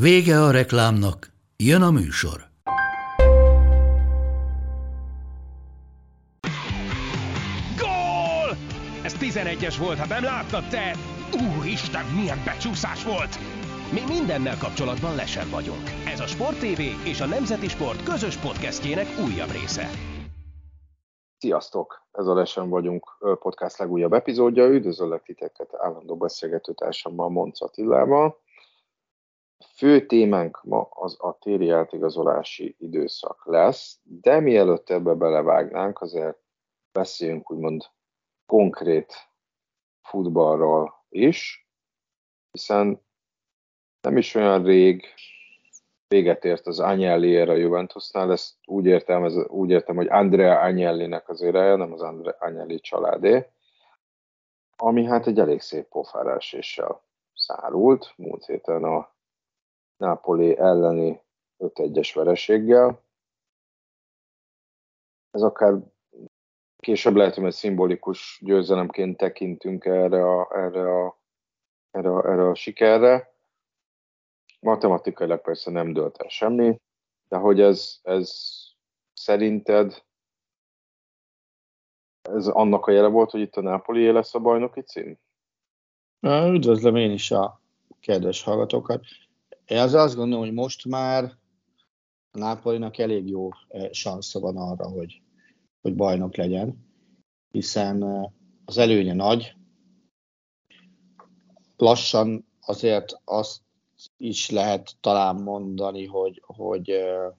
Vége a reklámnak, jön a műsor. Gól! Ez 11-es volt, ha nem láttad te! Úristen, milyen becsúszás volt! Mi mindennel kapcsolatban lesen vagyunk. Ez a Sport TV és a Nemzeti Sport közös podcastjének újabb része. Sziasztok! Ez a Lesen vagyunk podcast legújabb epizódja. Üdvözöllek titeket állandó beszélgető társammal, Monc Attilával. Fő témánk ma az a téri átigazolási időszak lesz, de mielőtt ebbe belevágnánk, azért beszéljünk úgymond konkrét futballról is, hiszen nem is olyan rég véget ért az Agnelli a Juventusnál, ezt úgy értem, ez, úgy értem, hogy Andrea Agnelli-nek az éreje, nem az Andrea Agnelli családé, ami hát egy elég szép pofáráséssel szárult múlt héten a Napoli elleni 5-1-es vereséggel. Ez akár később lehet, hogy szimbolikus győzelemként tekintünk erre a, erre a, erre a, erre a sikerre. Matematikailag persze nem dölt el semmi, de hogy ez, ez szerinted ez annak a jele volt, hogy itt a Napoli lesz a bajnoki cím? Üdvözlöm én is a kedves hallgatókat. Én az azt gondolom, hogy most már a Nápolinak elég jó eh, sansza van arra, hogy, hogy bajnok legyen, hiszen eh, az előnye nagy. Lassan azért azt is lehet talán mondani, hogy, hogy eh,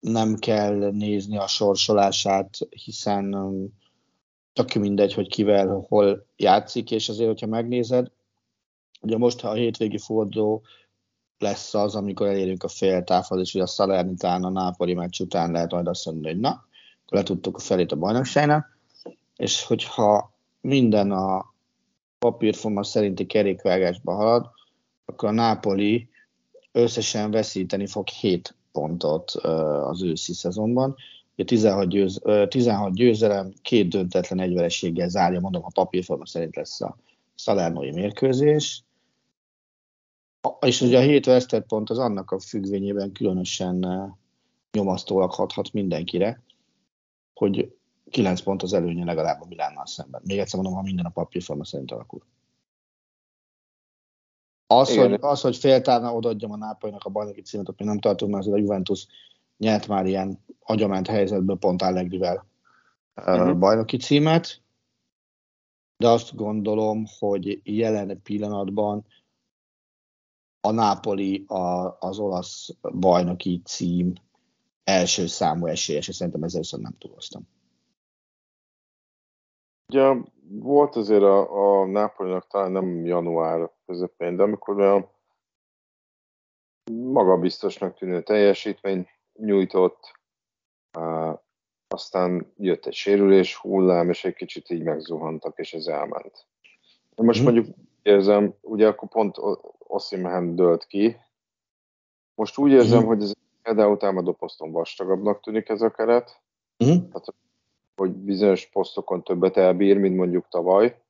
nem kell nézni a sorsolását, hiszen tök mindegy, hogy kivel hol játszik, és azért, hogyha megnézed, Ugye most a hétvégi forduló lesz az, amikor elérünk a fél távhoz, és ugye a Salernitán a Nápoli meccs után lehet majd azt mondani, hogy na, akkor letudtuk a felét a bajnokságnak, és hogyha minden a papírforma szerinti kerékvágásba halad, akkor a Nápoli összesen veszíteni fog 7 pontot az őszi szezonban. 16, győz, 16 győzelem, két döntetlen egyvereséggel zárja, mondom, a papírforma szerint lesz a szalernói mérkőzés. És ugye a hét vesztett pont az annak a függvényében különösen eh, nyomasztólag hathat mindenkire, hogy 9 pont az előnye legalább a Milánnal szemben. Még egyszer mondom, ha minden a papírforma szerint alakul. Az, hogy, az, hogy féltávnál odaadjam a Nápolynak a bajnoki címet, ott még nem tartunk, mert az a Juventus nyert már ilyen agyament helyzetből pont Allegrivel uh-huh. bajnoki címet, de azt gondolom, hogy jelen pillanatban a Napoli a, az olasz bajnoki cím első számú esélyes, és szerintem ezzel viszont nem túloztam. Ugye volt azért a, a Nápolinak talán nem január közepén, de amikor olyan magabiztosnak tűnő teljesítmény nyújtott, aztán jött egy sérülés hullám, és egy kicsit így megzuhantak, és ez elment. Most mm. mondjuk érzem, ugye akkor pont Osimhen dölt ki. Most úgy érzem, mm. hogy ez például támadó poszton vastagabbnak tűnik ez a keret. Mm. Tehát, hogy bizonyos posztokon többet elbír, mint mondjuk tavaly.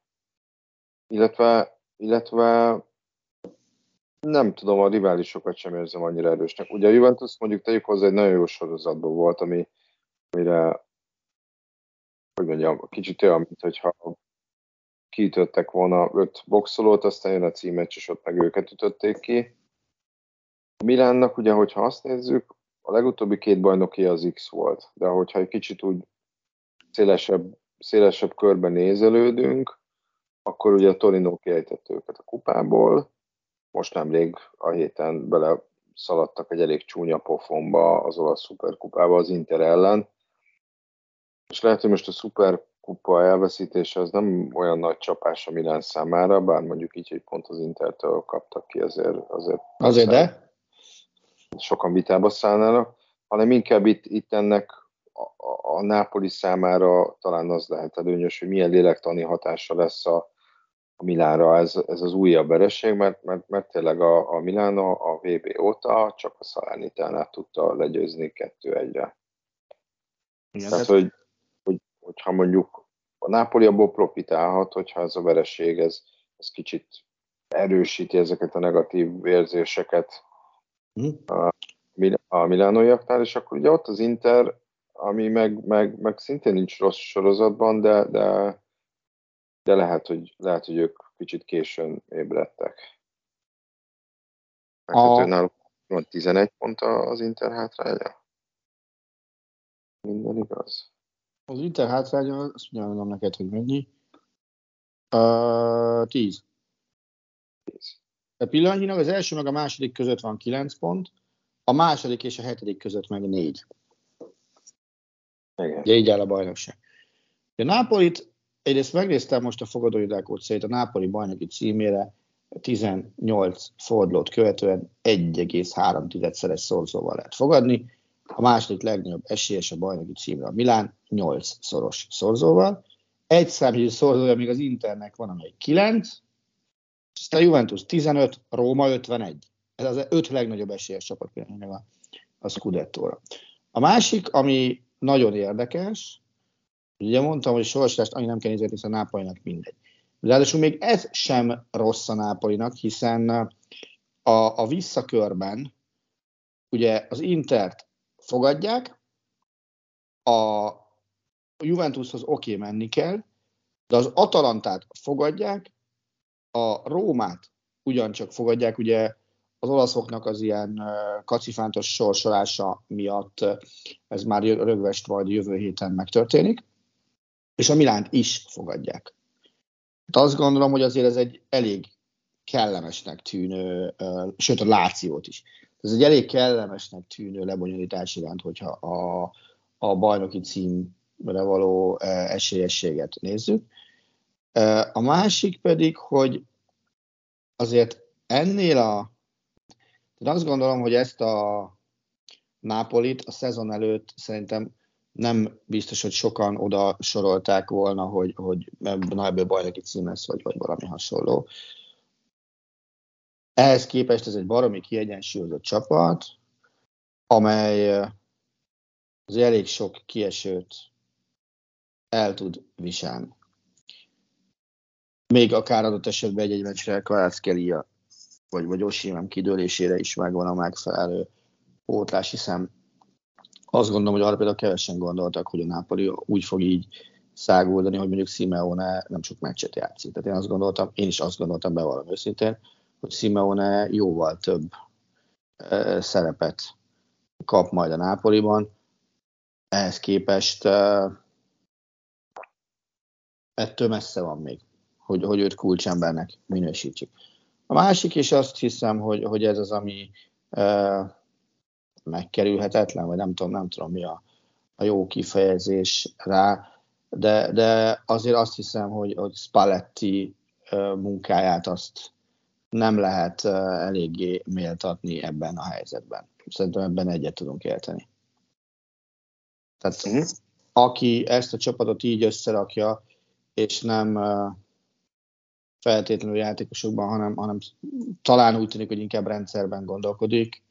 Illetve, illetve nem tudom, a riválisokat sem érzem annyira erősnek. Ugye a Juventus mondjuk tegyük hozzá egy nagyon jó sorozatban volt, ami, amire hogy mondjam, kicsit olyan, mint hogyha kiütöttek volna öt boxolót, aztán jön a címeccs, és ott meg őket ütötték ki. A Milánnak ugye, hogyha azt nézzük, a legutóbbi két bajnoki az X volt, de hogyha egy kicsit úgy szélesebb, szélesebb körben nézelődünk, akkor ugye a Torino kiejtett őket a kupából, most nemrég a héten bele szaladtak egy elég csúnya pofonba az olasz szuperkupába az Inter ellen, és lehet, hogy most a szuper kupa elveszítése az nem olyan nagy csapás a Milán számára, bár mondjuk így, hogy pont az Intertől kaptak ki, azért... Azért, azért de? Sokan vitába szállnának, hanem inkább itt, itt ennek a, a, a Nápoli számára talán az lehet előnyös, hogy milyen lélektani hatása lesz a, a Milánra ez, ez az újabb vereség, mert, mert, mert tényleg a, a Milano a VB óta csak a Salernitánát tudta legyőzni 2-1-re. Igen, Tehát, hogy, hogy, hogyha mondjuk a Nápoli abból profitálhat, hogyha ez a vereség, ez, ez kicsit erősíti ezeket a negatív érzéseket hm. a, a milánóiaknál, és akkor ugye ott az Inter, ami meg, meg, meg szintén nincs rossz sorozatban, de, de de lehet, hogy, lehet, hogy ők kicsit későn ébredtek. A... Náluk van 11 pont az Inter hátránya. Minden igaz. Az Inter hátránya, azt mondom neked, hogy mennyi. Uh, 10. 10. A pillanatnyilag az első meg a második között van 9 pont, a második és a hetedik között meg 4. Igen. Ugye így áll a bajnokság. A Nápolit egyrészt megnéztem most a fogadóidákot szerint a Nápoli bajnoki címére 18 fordulót követően 1,3-szeres szorzóval lehet fogadni. A második legnagyobb esélyes a bajnoki címre a Milán 8 szoros szorzóval. Egy számjegyű szorzója még az Internek van, amely 9, aztán a Juventus 15, Róma 51. Ez az öt legnagyobb esélyes csapat például a, a Scudetto-ra. A másik, ami nagyon érdekes, Ugye mondtam, hogy sorsolást annyi nem kell nézni, hiszen a Nápolynak mindegy. Ráadásul még ez sem rossz a Nápolynak, hiszen a, a visszakörben ugye az Intert fogadják, a Juventushoz oké okay, menni kell, de az Atalantát fogadják, a Rómát ugyancsak fogadják, ugye az olaszoknak az ilyen kacifántos sorsolása miatt ez már rögvest majd jövő héten megtörténik és a Milánt is fogadják. Hát azt gondolom, hogy azért ez egy elég kellemesnek tűnő, sőt a Lációt is. Ez egy elég kellemesnek tűnő lebonyolítás iránt, hogyha a, a bajnoki címre való esélyességet nézzük. A másik pedig, hogy azért ennél a én azt gondolom, hogy ezt a Nápolit a szezon előtt szerintem nem biztos, hogy sokan oda sorolták volna, hogy, hogy na ebből bajnoki cím lesz, vagy, vagy valami hasonló. Ehhez képest ez egy baromi kiegyensúlyozott csapat, amely az elég sok kiesőt el tud viselni. Még akár adott esetben egy-egy meccsre Kvaráckelia vagy, vagy Osimem kidőlésére is megvan a megfelelő pótlás, hiszen azt gondolom, hogy arra például kevesen gondoltak, hogy a Napoli úgy fog így száguldani, hogy mondjuk Simeone nem sok meccset játszik. Tehát én azt gondoltam, én is azt gondoltam be valami őszintén, hogy Simeone jóval több szerepet kap majd a Nápoliban. Ehhez képest ettől messze van még, hogy, hogy őt kulcsembernek minősítsük. A másik, és azt hiszem, hogy, hogy ez az, ami megkerülhetetlen, vagy nem tudom, nem tudom mi a, a jó kifejezés rá, de, de azért azt hiszem, hogy, hogy Spalletti munkáját azt nem lehet eléggé méltatni ebben a helyzetben. Szerintem ebben egyet tudunk érteni. Tehát uh-huh. aki ezt a csapatot így összerakja, és nem feltétlenül játékosokban, hanem, hanem talán úgy tűnik, hogy inkább rendszerben gondolkodik,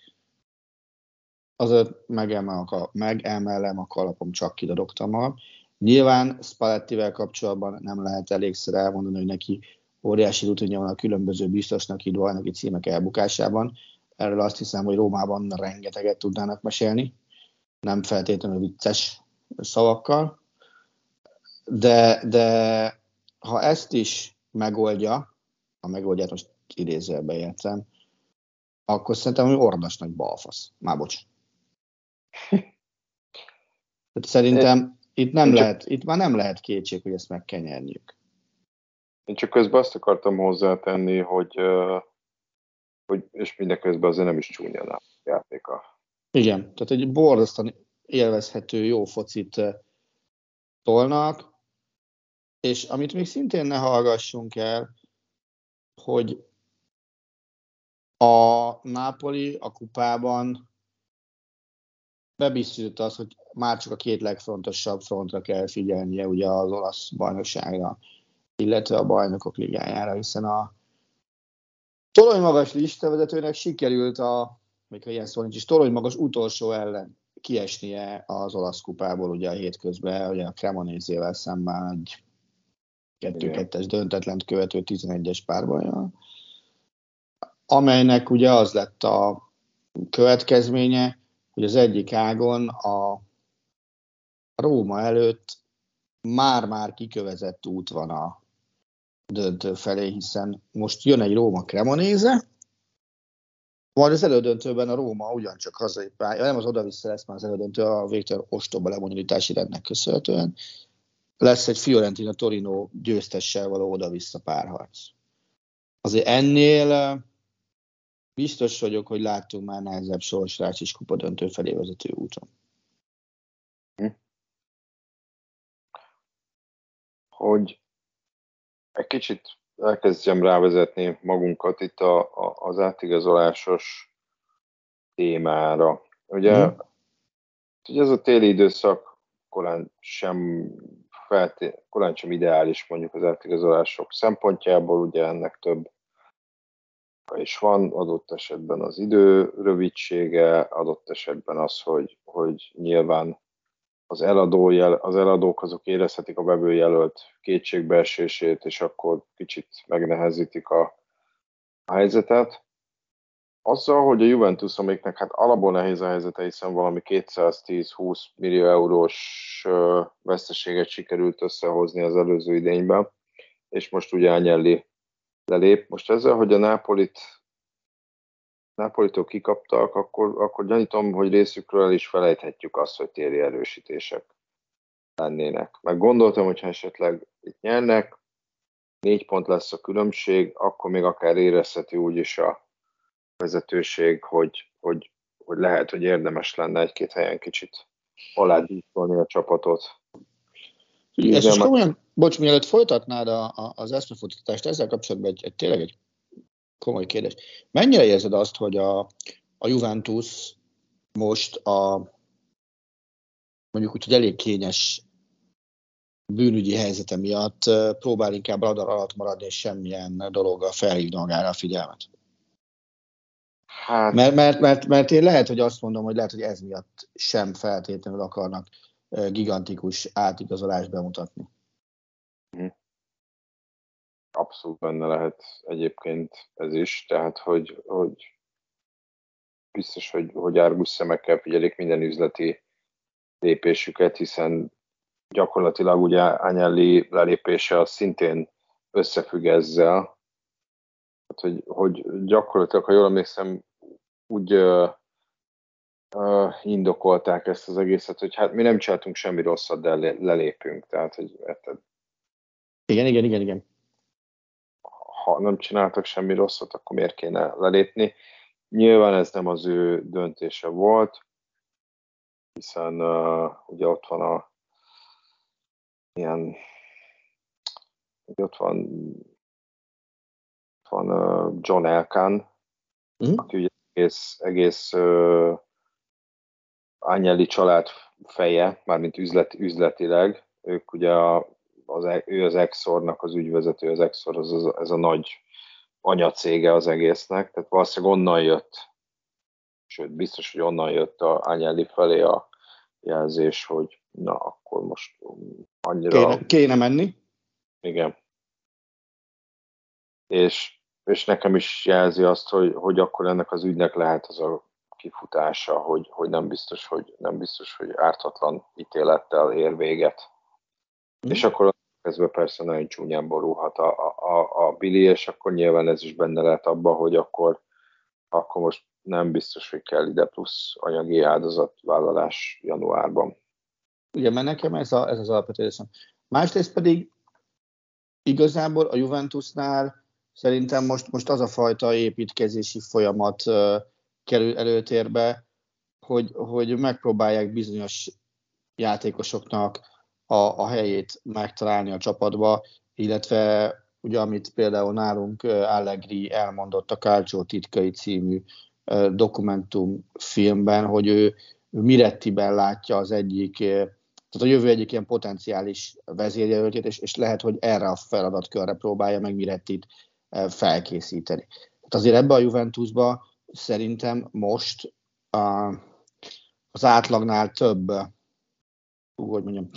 azért megemel a, megemelem a kalapom, csak kidadogtam Nyilván Spallettivel kapcsolatban nem lehet elégszer elmondani, hogy neki óriási rutinja van a különböző biztosnak hitt bajnoki címek elbukásában. Erről azt hiszem, hogy Rómában rengeteget tudnának mesélni, nem feltétlenül vicces szavakkal. De, de ha ezt is megoldja, a megoldját most idézőjelbe értem, akkor szerintem, hogy ordas nagy balfasz. Már bocs. Tehát szerintem itt nem lehet, itt már nem lehet kétség, hogy ezt meg kell nyerniük. Én csak közben azt akartam hozzátenni, hogy, hogy és mindeközben azért nem is csúnya a játéka. Igen, tehát egy borzasztóan élvezhető, jó focit tolnak. és amit még szintén ne hallgassunk el, hogy a Napoli a kupában bebiztosította az, hogy már csak a két legfontosabb frontra kell figyelnie ugye az olasz bajnokságra, illetve a bajnokok ligájára, hiszen a torony magas listavezetőnek sikerült a, még ha ilyen szó nincs is, torony magas utolsó ellen kiesnie az olasz kupából ugye a hétközben, ugye a Cremonézével szemben egy 2-2-es döntetlent követő 11-es párbajjal, amelynek ugye az lett a következménye, hogy az egyik ágon a Róma előtt már-már kikövezett út van a döntő felé, hiszen most jön egy Róma Cremonéze, majd az elődöntőben a Róma ugyancsak hazai pálya, nem az oda-vissza lesz már az elődöntő a végtelen ostoba lebonyolítási rendnek köszönhetően, lesz egy Fiorentina Torino győztessel való oda-vissza párharc. Azért ennél biztos vagyok, hogy láttunk már nehezebb sorsrács is kupa döntő felé vezető úton. Hm. Hogy egy kicsit elkezdjem rávezetni magunkat itt a, a, az átigazolásos témára. Ugye, mm. ugye ez a téli időszak korán sem felté- korán sem ideális mondjuk az átigazolások szempontjából, ugye ennek több is van, adott esetben az idő rövidsége, adott esetben az, hogy, hogy nyilván az, eladó jel, az eladók azok érezhetik a vevőjelölt kétségbeesését, és akkor kicsit megnehezítik a, a helyzetet. Azzal, hogy a Juventus, amiknek hát alapból nehéz a helyzete, hiszen valami 210-20 millió eurós veszteséget sikerült összehozni az előző idényben, és most ugye Ányelli lelép. Most ezzel, hogy a Nápolit Nápolitól kikaptak, akkor, akkor gyanítom, hogy részükről el is felejthetjük azt, hogy téri erősítések lennének. Meg gondoltam, hogyha esetleg itt nyernek, négy pont lesz a különbség, akkor még akár érezheti úgy is a vezetőség, hogy, hogy, hogy lehet, hogy érdemes lenne egy-két helyen kicsit aládíkolni a csapatot. Ezt is komolyan, bocs, mielőtt folytatnád a, a, az eszmefutatást, ezzel kapcsolatban egy, egy, tényleg egy komoly kérdés. Mennyire érzed azt, hogy a, a Juventus most a mondjuk úgy, hogy elég kényes bűnügyi helyzete miatt próbál inkább radar alatt maradni, és semmilyen dologgal felhívni magára a figyelmet? Hát... Mert, mert, mert, mert én lehet, hogy azt mondom, hogy lehet, hogy ez miatt sem feltétlenül akarnak gigantikus átigazolást bemutatni. Abszolút benne lehet egyébként ez is, tehát hogy, hogy biztos, hogy, hogy árgus szemekkel figyelik minden üzleti lépésüket, hiszen gyakorlatilag ugye Ányelli lelépése az szintén összefügg ezzel, hát, hogy, hogy gyakorlatilag, ha jól emlékszem, úgy uh, uh, indokolták ezt az egészet, hogy hát mi nem csináltunk semmi rosszat, de lelépünk. Tehát, hogy igen, igen, igen, igen ha nem csináltak semmi rosszat, akkor miért kéne lelépni. Nyilván ez nem az ő döntése volt, hiszen uh, ugye ott van a ilyen ott van, ott van uh, John Elkan, mm. aki ugye egész, egész uh, Ányeli család feje, mármint üzlet, üzletileg. Ők ugye a az, e- ő az Exornak az ügyvezető, az Exor az, az, ez a nagy anyacége az egésznek, tehát valószínűleg onnan jött, sőt, biztos, hogy onnan jött a Ányeli felé a jelzés, hogy na, akkor most annyira... Kéne, kéne menni. Igen. És, és nekem is jelzi azt, hogy, hogy akkor ennek az ügynek lehet az a kifutása, hogy, hogy nem biztos, hogy nem biztos, hogy ártatlan ítélettel ér véget. Mm. És akkor kezdve persze nagyon csúnyán borulhat a, a, a Billy, és akkor nyilván ez is benne lehet abba, hogy akkor, akkor most nem biztos, hogy kell ide plusz anyagi áldozatvállalás januárban. Ugye, mert nekem ez, a, ez az alapvető részem. Másrészt pedig igazából a Juventusnál szerintem most, most az a fajta építkezési folyamat uh, kerül előtérbe, hogy, hogy megpróbálják bizonyos játékosoknak a, a, helyét megtalálni a csapatba, illetve ugye amit például nálunk Allegri elmondott a Calcio titkai című dokumentumfilmben, hogy ő Mirettiben látja az egyik, tehát a jövő egyik ilyen potenciális vezérjelöltjét, és, és lehet, hogy erre a feladatkörre próbálja meg Mirettit felkészíteni. Tehát azért ebbe a Juventusba szerintem most a, az átlagnál több, hogy mondjam,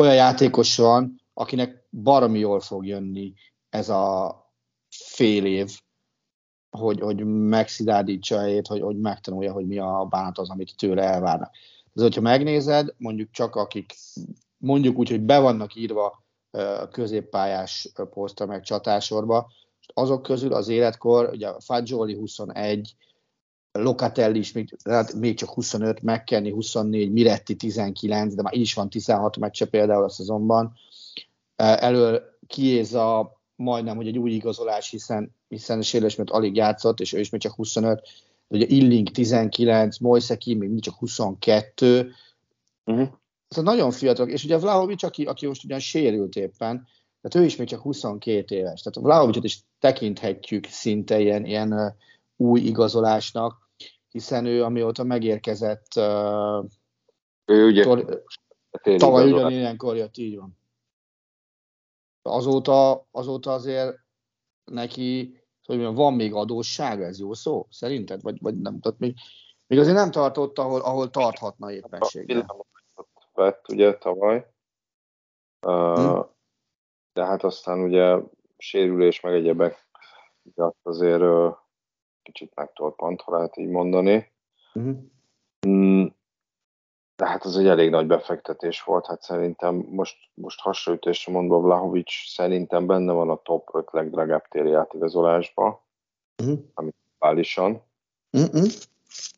olyan játékos van, akinek baromi jól fog jönni ez a fél év, hogy, hogy megszidádítsa a hogy, hogy megtanulja, hogy mi a bánat az, amit tőle elvárnak. Ez, hogyha megnézed, mondjuk csak akik mondjuk úgy, hogy be vannak írva középpályás posztra meg csatásorba, azok közül az életkor, ugye Fagioli 21, Locatelli is még, hát még csak 25, McKenny 24, Miretti 19, de már így is van 16 meccse például a szezonban. Elől Kiéza majdnem, hogy egy új igazolás, hiszen, hiszen a sérülésmet alig játszott, és ő is még csak 25, ugye Illing 19, Mojszeki még csak 22, uh-huh. Szóval nagyon fiatal, és ugye Vlahovics, aki, aki most ugyan sérült éppen, tehát ő is még csak 22 éves. Tehát Vlahovicsot is tekinthetjük szinte ilyen, ilyen új igazolásnak, hiszen ő amióta megérkezett uh, ő ugye tor- tavaly ugyanilyenkor jött, így van. Azóta, azóta azért neki hogy mondjam, van még adósság, ez jó szó, szerinted? Vagy, vagy nem, tehát még, még azért nem tartott, ahol, ahol tarthatna éppenséggel. vett ugye tavaly, uh, de hát aztán ugye sérülés meg egyebek de azért kicsit megtorpant, ha lehet így mondani. Uh-huh. De hát az egy elég nagy befektetés volt, hát szerintem most, most hasonlítésre mondva Vlahovics szerintem benne van a top 5 legdrágább téri átigazolásba, uh-huh. amit válisan. Uh-huh.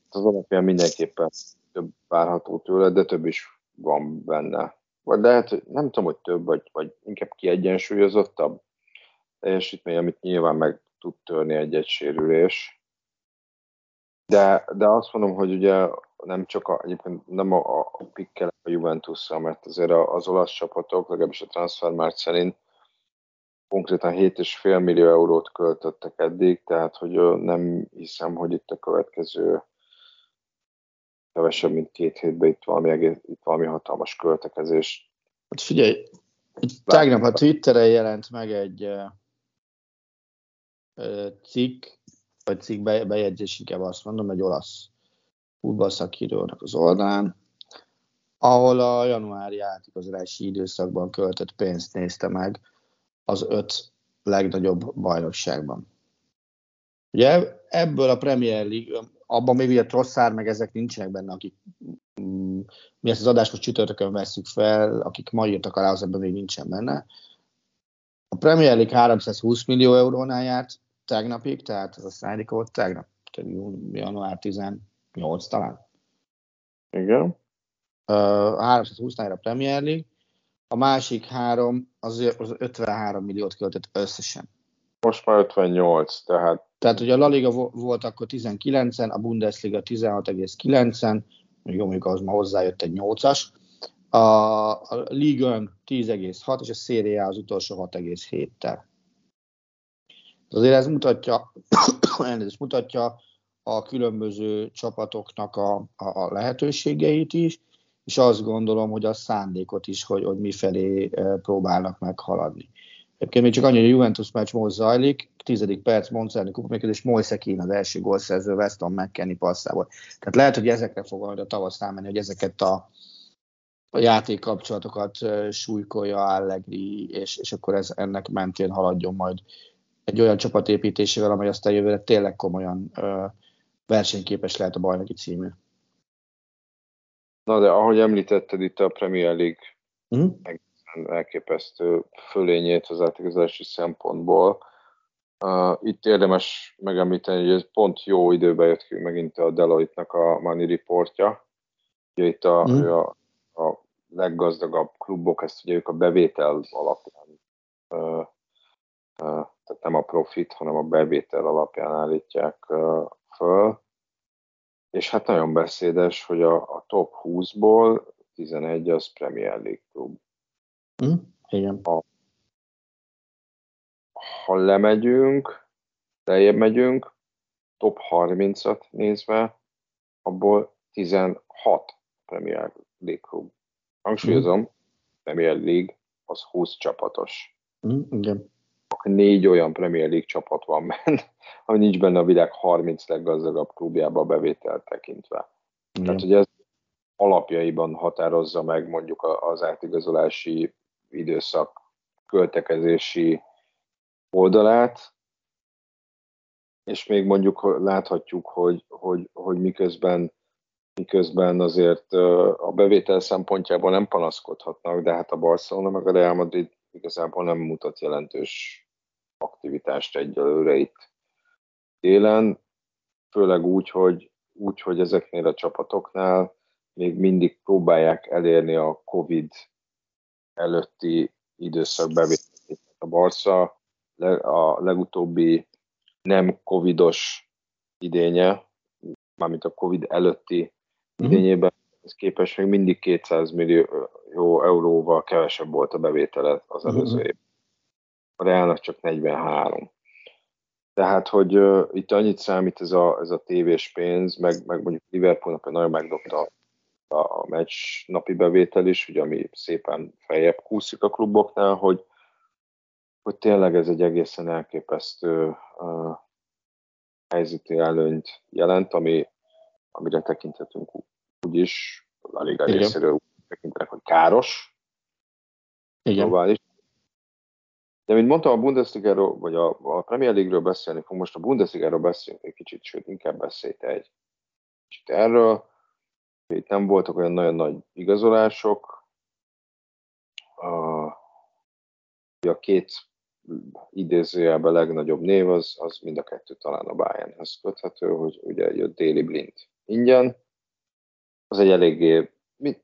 Az alapján mindenképpen több várható tőle, de több is van benne. Vagy lehet, nem tudom, hogy több, vagy, vagy inkább kiegyensúlyozottabb teljesítmény, amit nyilván meg tud törni egy-egy sérülés. De, de azt mondom, hogy ugye nem csak a, egyébként nem a, a pikkel a juventus mert azért az olasz csapatok, legalábbis a transfermárt szerint konkrétan 7,5 millió eurót költöttek eddig, tehát hogy nem hiszem, hogy itt a következő kevesebb, mint két hétben itt valami, egész, itt valami hatalmas költekezés. Hát figyelj, tegnap a Twitteren jelent meg egy cikk, vagy cikk bejegyzés, inkább azt mondom, egy olasz futballszakírónak az oldalán, ahol a januári átigazolási időszakban költött pénzt nézte meg az öt legnagyobb bajnokságban. Ugye ebből a Premier League, abban még ugye Trosszár, meg ezek nincsenek benne, akik mm, mi ezt az adást most csütörtökön veszük fel, akik ma írtak alá, az ebben még nincsen benne. A Premier League 320 millió eurónál járt tegnapig, tehát ez a szándék volt tegnap, január 10 8 talán. Igen. Uh, 320 a Premier League, a másik három az, az 53 milliót költött összesen. Most már 58, tehát... Tehát ugye a La Liga volt akkor 19-en, a Bundesliga 16,9-en, jó, mondjuk az ma hozzájött egy 8-as, a, a Liga 10,6, és a Serie A az utolsó 6,7-tel. Azért ez mutatja, ez mutatja, a különböző csapatoknak a, a, lehetőségeit is, és azt gondolom, hogy a szándékot is, hogy, hogy mifelé e, próbálnak meghaladni. Egyébként még csak annyi, hogy a Juventus meccs most zajlik, tizedik perc, Moncerni és Moisekin az első gólszerző Weston McKenny passzából. Tehát lehet, hogy ezekre fog majd a tavasz rámenni, hogy ezeket a, a játékkapcsolatokat e, súlykolja Allegri, és, és akkor ez ennek mentén haladjon majd egy olyan csapatépítésével, amely aztán jövőre tényleg komolyan uh, versenyképes lehet a bajnoki című. Na de ahogy említetted itt a Premier League mm. elképesztő fölényét az átigazási szempontból, uh, itt érdemes megemlíteni, hogy ez pont jó időben jött ki megint a Deloitte-nak a Money Reportja. Ugye itt a, mm. a, a leggazdagabb klubok, ezt ugye ők a bevétel alapján uh, tehát nem a profit, hanem a bevétel alapján állítják föl, és hát nagyon beszédes, hogy a, a top 20-ból 11 az Premier League klub. Hm? Igen. Ha, ha lemegyünk, lejjebb megyünk, top 30-at nézve, abból 16 Premier League klub. Hangsúlyozom, mm. Premier League az 20 csapatos. Mm, igen. Négy olyan Premier League csapat van benne, ami nincs benne a világ 30 leggazdagabb klubjába a bevételt tekintve. Igen. Tehát, hogy ez alapjaiban határozza meg mondjuk az átigazolási időszak költekezési oldalát, és még mondjuk láthatjuk, hogy, hogy, hogy miközben, miközben azért a bevétel szempontjából nem panaszkodhatnak, de hát a Barcelona meg a Real Madrid igazából nem mutat jelentős aktivitást egyelőre itt télen, főleg úgy, hogy, úgy, hogy ezeknél a csapatoknál még mindig próbálják elérni a Covid előtti időszak bevételét. A Barca a legutóbbi nem covidos idénye, mármint a covid előtti mm. idényében, ez képest még mindig 200 millió euróval kevesebb volt a bevétele az előző mm. A Realnak csak 43. Tehát, hogy uh, itt annyit számít ez a, ez a tévés pénz, meg, meg mondjuk Liverpoolnak nagyon megdobta a, a meccs napi bevétel is, ugye, ami szépen feljebb kúszik a kluboknál, hogy, hogy tényleg ez egy egészen elképesztő uh, helyzeti előnyt jelent, ami, amire tekinthetünk úgyis, a liga részéről tekintenek, hogy káros. Igen. Globális. De mint mondtam, a Bundesliga-ról, vagy a, a Premier League-ről beszélni fog, most a Bundesliga-ról beszélünk egy kicsit, sőt, inkább beszélt egy kicsit erről. Itt nem voltak olyan nagyon nagy igazolások. A, a két idézőjelben legnagyobb név, az, az mind a kettő talán a Bayernhez köthető, hogy ugye jött Déli Blind ingyen. Az egy eléggé,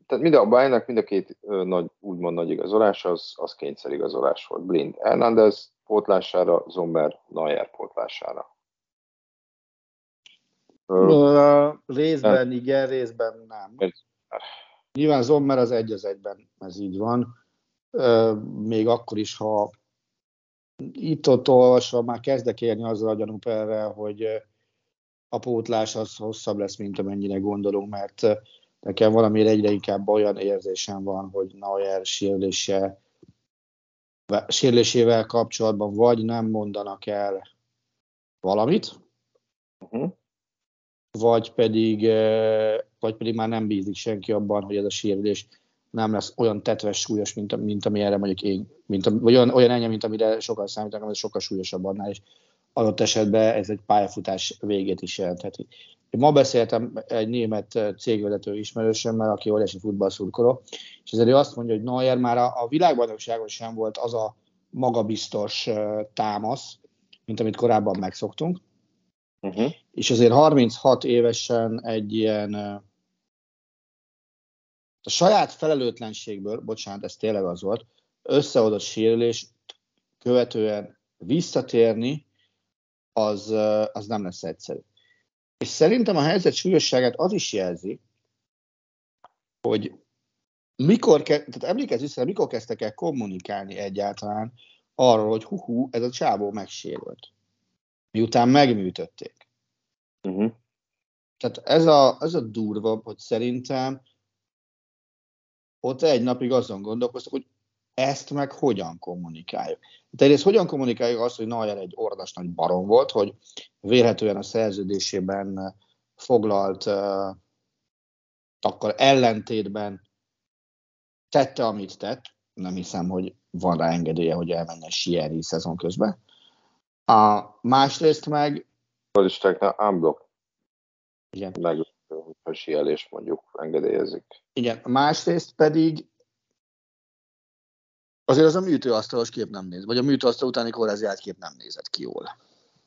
tehát mind a Bayernnek mind a két nagy, úgymond nagy igazolás, az, az kényszerigazolás volt. Blind Hernández pótlására, Zomber Neuer pótlására. Részben igen, részben nem. Nyilván Zommer az egy az egyben, ez így van. Még akkor is, ha itt-ott olvasva már kezdek érni azzal a gyanúperre, hogy a pótlás az hosszabb lesz, mint amennyire gondolunk, mert nekem valamire egyre inkább olyan érzésem van, hogy Neuer sérülése, sérülésével kapcsolatban vagy nem mondanak el valamit, uh-huh. vagy pedig, vagy pedig már nem bízik senki abban, hogy ez a sérülés nem lesz olyan tetves súlyos, mint, mint ami erre mondjuk én, mint, vagy olyan, olyan ennyi, mint amire sokan számítanak, ez sokkal súlyosabb annál, és adott esetben ez egy pályafutás végét is jelentheti. Ma beszéltem egy német cégvezető ismerősömmel, aki óriási futballszurkoló, és ezért ő azt mondja, hogy Neuer már a, a világbajnokságon sem volt az a magabiztos támasz, mint amit korábban megszoktunk. Uh-huh. És azért 36 évesen egy ilyen a saját felelőtlenségből, bocsánat, ez tényleg az volt, összeadott sérülés követően visszatérni, az, az nem lesz egyszerű. És szerintem a helyzet súlyosságát az is jelzi, hogy mikor, ke- tehát emlékezz vissza, mikor kezdtek el kommunikálni egyáltalán arról, hogy hú, ez a csávó megsérült. Miután megműtötték. Uh-huh. Tehát ez a, ez a durva, hogy szerintem ott egy napig azon gondolkoztak, hogy ezt meg hogyan kommunikáljuk. Tehát egyrészt hogyan kommunikáljuk azt, hogy Neuer egy ordas nagy barom volt, hogy vélhetően a szerződésében foglalt uh, akkor ellentétben tette, amit tett. Nem hiszem, hogy van rá engedélye, hogy elmenjen sielni szezon közben. A másrészt meg... Falistáknál unblock. Igen. Meg a sielés mondjuk engedélyezik. Igen, másrészt pedig azért az a műtőasztalos kép nem néz, vagy a műtőasztal utáni kórházi kép nem nézett ki jól.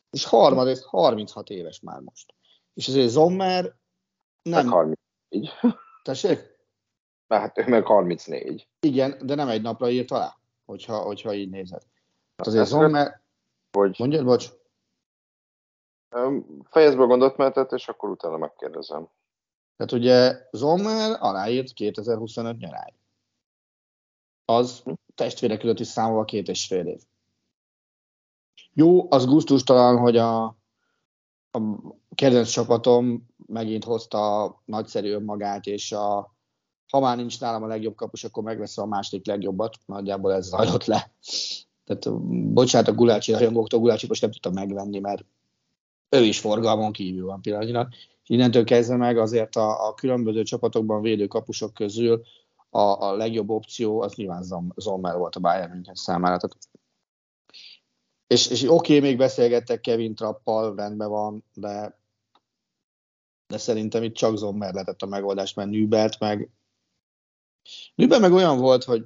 És harmadrészt 36 éves már most. És azért Zommer nem... Meg 34. Tessék? Hát ő meg 34. Igen, de nem egy napra írt alá, hogyha, hogyha így nézed. Hát azért Zommer... Hogy... Mondjad, bocs. Fejezd be a gondolatmenetet, és akkor utána megkérdezem. Tehát ugye Zomer aláírt 2025 nyaráig. Az testvérek között is számolva két és fél év. Jó, az gusztustalan, hogy a, a kedvenc csapatom megint hozta a nagyszerű önmagát, és a, ha már nincs nálam a legjobb kapus, akkor megveszem a második legjobbat. Nagyjából ez zajlott le. Tehát bocsánat a Gulácsi rajongóktól, Gulácsi most nem tudtam megvenni, mert ő is forgalmon kívül van pillanatnyilag. Innentől kezdve meg azért a, a különböző csapatokban védő kapusok közül a, a legjobb opció az nyilván Zomer volt a Bayern München számára. Tehát és, és oké, még beszélgettek Kevin Trappal, rendben van, de, de szerintem itt csak Zommer lehetett a megoldás, mert Nübert meg Nübert meg olyan volt, hogy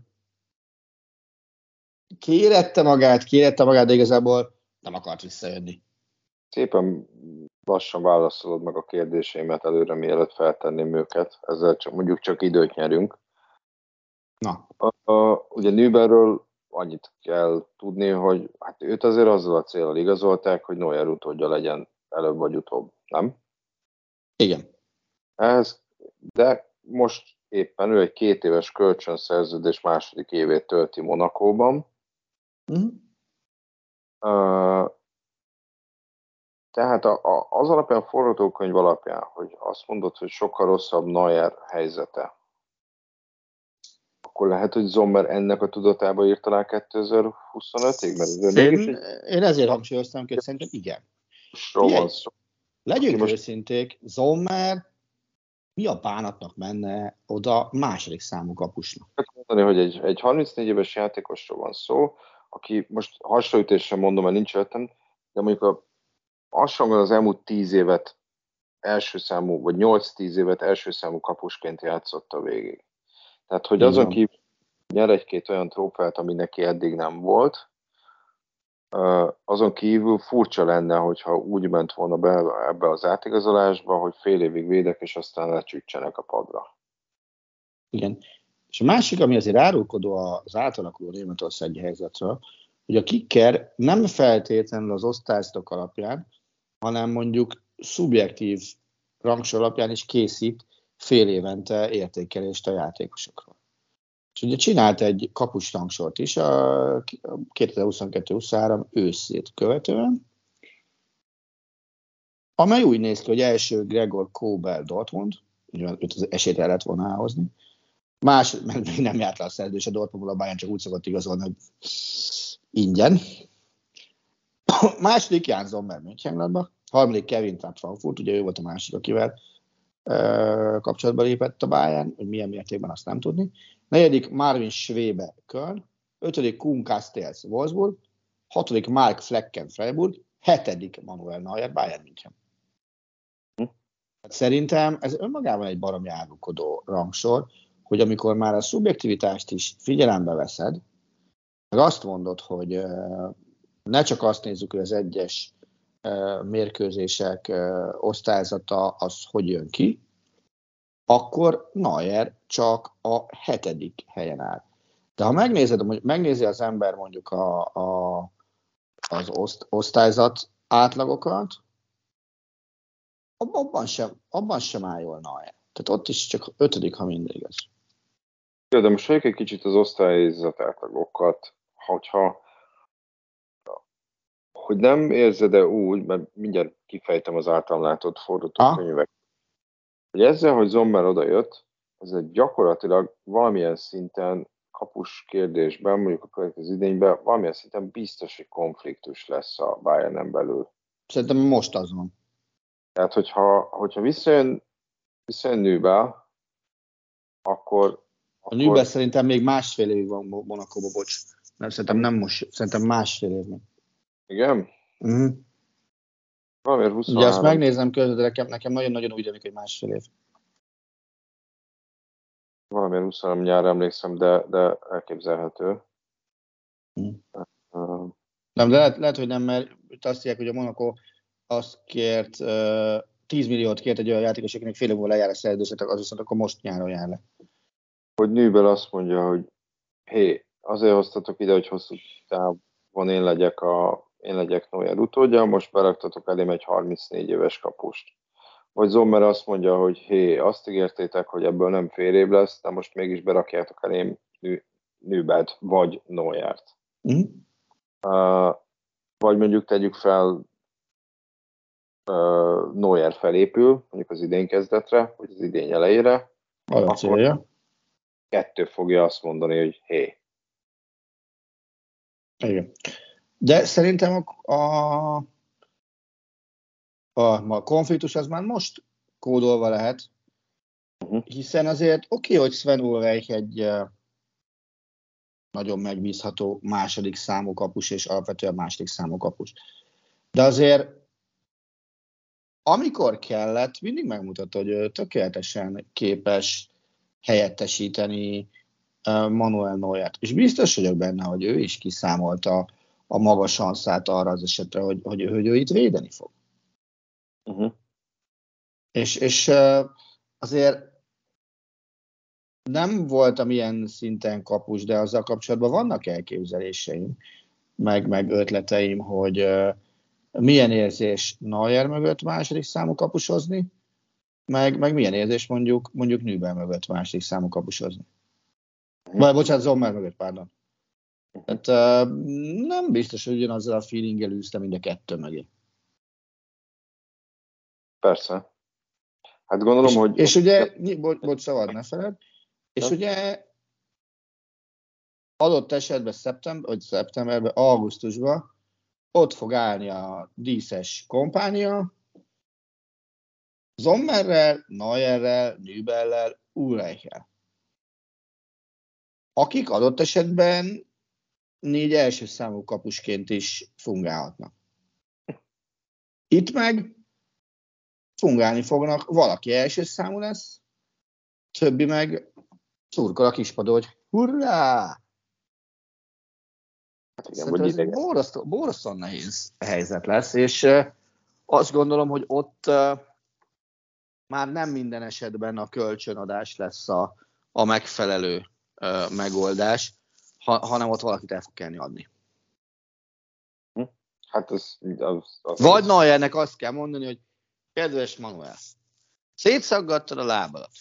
kérette magát, kérette magát, de igazából nem akart visszajönni. Szépen lassan válaszolod meg a kérdéseimet előre, mielőtt feltenném őket. Ezzel csak, mondjuk csak időt nyerünk. Na. A, a, ugye Nüberről annyit kell tudni, hogy hát őt azért azzal a célral igazolták, hogy Neuer utódja legyen előbb vagy utóbb, nem? Igen. Ez, de most éppen ő egy két éves kölcsönszerződés második évét tölti Monakóban. Mm. Uh, tehát a, a, az alapján, a forgatókönyv alapján, hogy azt mondod, hogy sokkal rosszabb Neuer helyzete, akkor lehet, hogy Zommer ennek a tudatába írt alá 2025-ig? Mert én, egy... én ezért hangsúlyoztam, hogy szerintem igen. szó. Legyünk most... őszinték, Zommer mi a bánatnak menne oda második számú kapusnak? Mondani, hogy egy, egy 34 éves játékosról van szó, aki most hasonlítésre mondom, mert nincs öttem, de mondjuk a, hasonlóan az elmúlt 10 évet első számú, vagy 8-10 évet első számú kapusként játszotta végig. Tehát, hogy azon kívül nyer egy-két olyan trófeát, ami neki eddig nem volt, azon kívül furcsa lenne, hogyha úgy ment volna be ebbe az átigazolásba, hogy fél évig védek, és aztán lecsütsenek a padra. Igen. És a másik, ami azért árulkodó az átalakuló németországi helyzetről, hogy a kicker nem feltétlenül az osztályzatok alapján, hanem mondjuk szubjektív rangsor alapján is készít fél évente értékelést a játékosokról. És ugye csinált egy kapus rangsort is a 2022-23 őszét követően, amely úgy néz ki, hogy első Gregor Kobel Dortmund, ugye őt az esélyt el lehet volna elhozni, más, mert még nem járt le a szerződés a Dortmundból, a Bayern csak úgy szokott igazolni, hogy ingyen. második Jan Sommer Mönchengladbach, harmadik Kevin Trapp Frankfurt, ugye ő volt a másik, akivel kapcsolatba lépett a Bayern, hogy milyen mértékben azt nem tudni. Negyedik Marvin Schwebe Köln, ötödik Kuhn Castells Wolfsburg, hatodik Mark Flecken Freiburg, hetedik Manuel Neuer Bayern München. Szerintem ez önmagában egy baromi árulkodó rangsor, hogy amikor már a szubjektivitást is figyelembe veszed, meg azt mondod, hogy ne csak azt nézzük, hogy az egyes mérkőzések osztályzata az hogy jön ki, akkor Neuer csak a hetedik helyen áll. De ha megnézed, megnézi az ember mondjuk a, a, az oszt, osztályzat átlagokat, abban sem, abban sem áll jól Neuer. Tehát ott is csak ötödik, ha mindig igaz. de most egy kicsit az osztályzat átlagokat, hogyha hogy nem érzed-e úgy, mert mindjárt kifejtem az általam látott forgatókönyvek, hogy ezzel, hogy Zommer odajött, ez egy gyakorlatilag valamilyen szinten kapus kérdésben, mondjuk a következő idényben, valamilyen szinten biztos, hogy konfliktus lesz a Bayernen belül. Szerintem most az van. Tehát, hogyha, hogyha visszajön, visszajön Nőbe, akkor... A Nőbe szerintem még másfél évig van Monakóba, bocs. Nem, szerintem nem most, szerintem másfél évig. Igen? Mm. Valamiért 23. Ugye azt megnézem közben, de nekem, nekem nagyon-nagyon úgy tűnik, hogy másfél év. Valamiért 23 nyár emlékszem, de, de elképzelhető. Mm. Uh, nem, de lehet, lehet, hogy nem, mert azt mondják, hogy a Monaco azt kért, uh, 10 milliót kért egy olyan játékos, akinek fél évvel lejár a szerződés, az viszont akkor most nyáron jár le. Hogy Nűbel azt mondja, hogy hé, azért hoztatok ide, hogy hosszú távon én legyek a én legyek Neuer utódja, most beraktatok elém egy 34 éves kapust. Vagy Zommer azt mondja, hogy hé, azt ígértétek, hogy ebből nem fél év lesz, de most mégis berakjátok elém Nübelt vagy Neuert. Mm. Uh, vagy mondjuk tegyük fel uh, Neuer felépül, mondjuk az idén kezdetre, vagy az idén elejére, A célja. kettő fogja azt mondani, hogy hé, Igen. De szerintem a, a, a, a konfliktus az már most kódolva lehet, uh-huh. hiszen azért oké, okay, hogy Sven Ulreich egy uh, nagyon megbízható második számú kapus, és alapvetően második számú kapus. De azért amikor kellett, mindig megmutatta, hogy ő tökéletesen képes helyettesíteni Manuel Neuert. És biztos vagyok benne, hogy ő is kiszámolta a maga sanszát arra az esetre, hogy, hogy, hogy ő itt védeni fog. Uh-huh. És, és azért nem voltam ilyen szinten kapus, de azzal kapcsolatban vannak elképzeléseim, meg, meg ötleteim, hogy milyen érzés Neuer mögött második számú kapusozni, meg, meg milyen érzés mondjuk, mondjuk Nübel mögött második számú kapusozni. Vagy bocsánat, Zommer mögött, pardon. Tehát uh, nem biztos, hogy ugyanazzal a feelinggel űztem mind a kettő mögé. Persze. Hát gondolom, és, hogy... És ugye, bocs, bocs szabad, ne feled, és ugye adott esetben szeptember, vagy szeptemberben, augusztusban ott fog állni a díszes kompánia, Zommerrel, Neuerrel, Nübellel, Ulreichel. Akik adott esetben négy első számú kapusként is fungálhatnak. Itt meg fungálni fognak, valaki első számú lesz, többi meg szurkol a kispadó, hogy hurrá! Hát igen, vagy ez borzasztó, borzasztó nehéz helyzet lesz, és azt gondolom, hogy ott már nem minden esetben a kölcsönadás lesz a, a megfelelő megoldás, ha, hanem ott valakit el fog kellni adni. Hát az, az, az Vagy Neuernek azt kell mondani, hogy kedves Manuel, szétszaggattad a lábadat,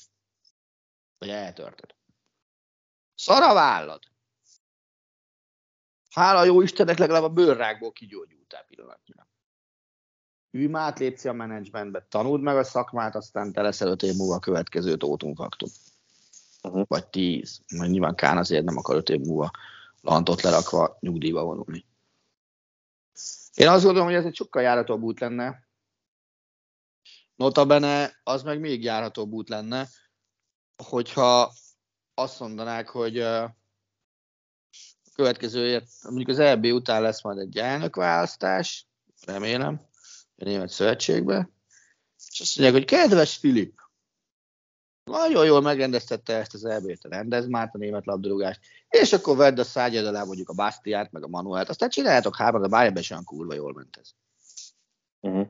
vagy eltörted. Szar a vállad. Hála jó Istennek legalább a bőrrákból kigyógyultál pillanatnyilag. Ülj már át, lépci a menedzsmentbe, tanuld meg a szakmát, aztán te leszel öt év múlva a következő tótumfaktum. Uh-huh. Vagy tíz. Mert nyilván Kán azért nem akar öt év múlva lantot lerakva nyugdíjba vonulni. Én azt gondolom, hogy ez egy sokkal járhatóbb út lenne. Notabene az meg még járhatóbb út lenne, hogyha azt mondanák, hogy uh, következő, mondjuk az EB után lesz majd egy elnökválasztás, remélem, a német szövetségbe, és azt mondják, hogy kedves Filip, nagyon jól megrendeztette ezt az EB-t, rendez már a német labdarúgást, és akkor vedd a szágyad alá mondjuk a Bastiát, meg a Manuelt, aztán csináljátok három, de bárjában sem kurva jól ment ez. Uh-huh.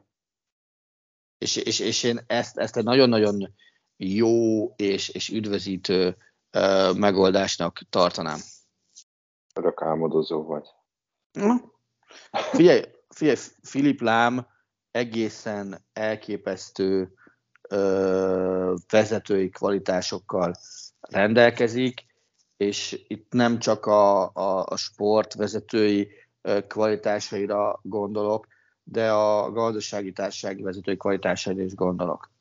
És, és, és én ezt, ezt egy nagyon-nagyon jó és, és üdvözítő uh, megoldásnak tartanám. Örök álmodozó vagy. Figyelj, figyelj, Filip Lám egészen elképesztő vezetői kvalitásokkal rendelkezik, és itt nem csak a, a, a sport vezetői kvalitásaira gondolok, de a gazdasági társasági vezetői kvalitásaira is gondolok.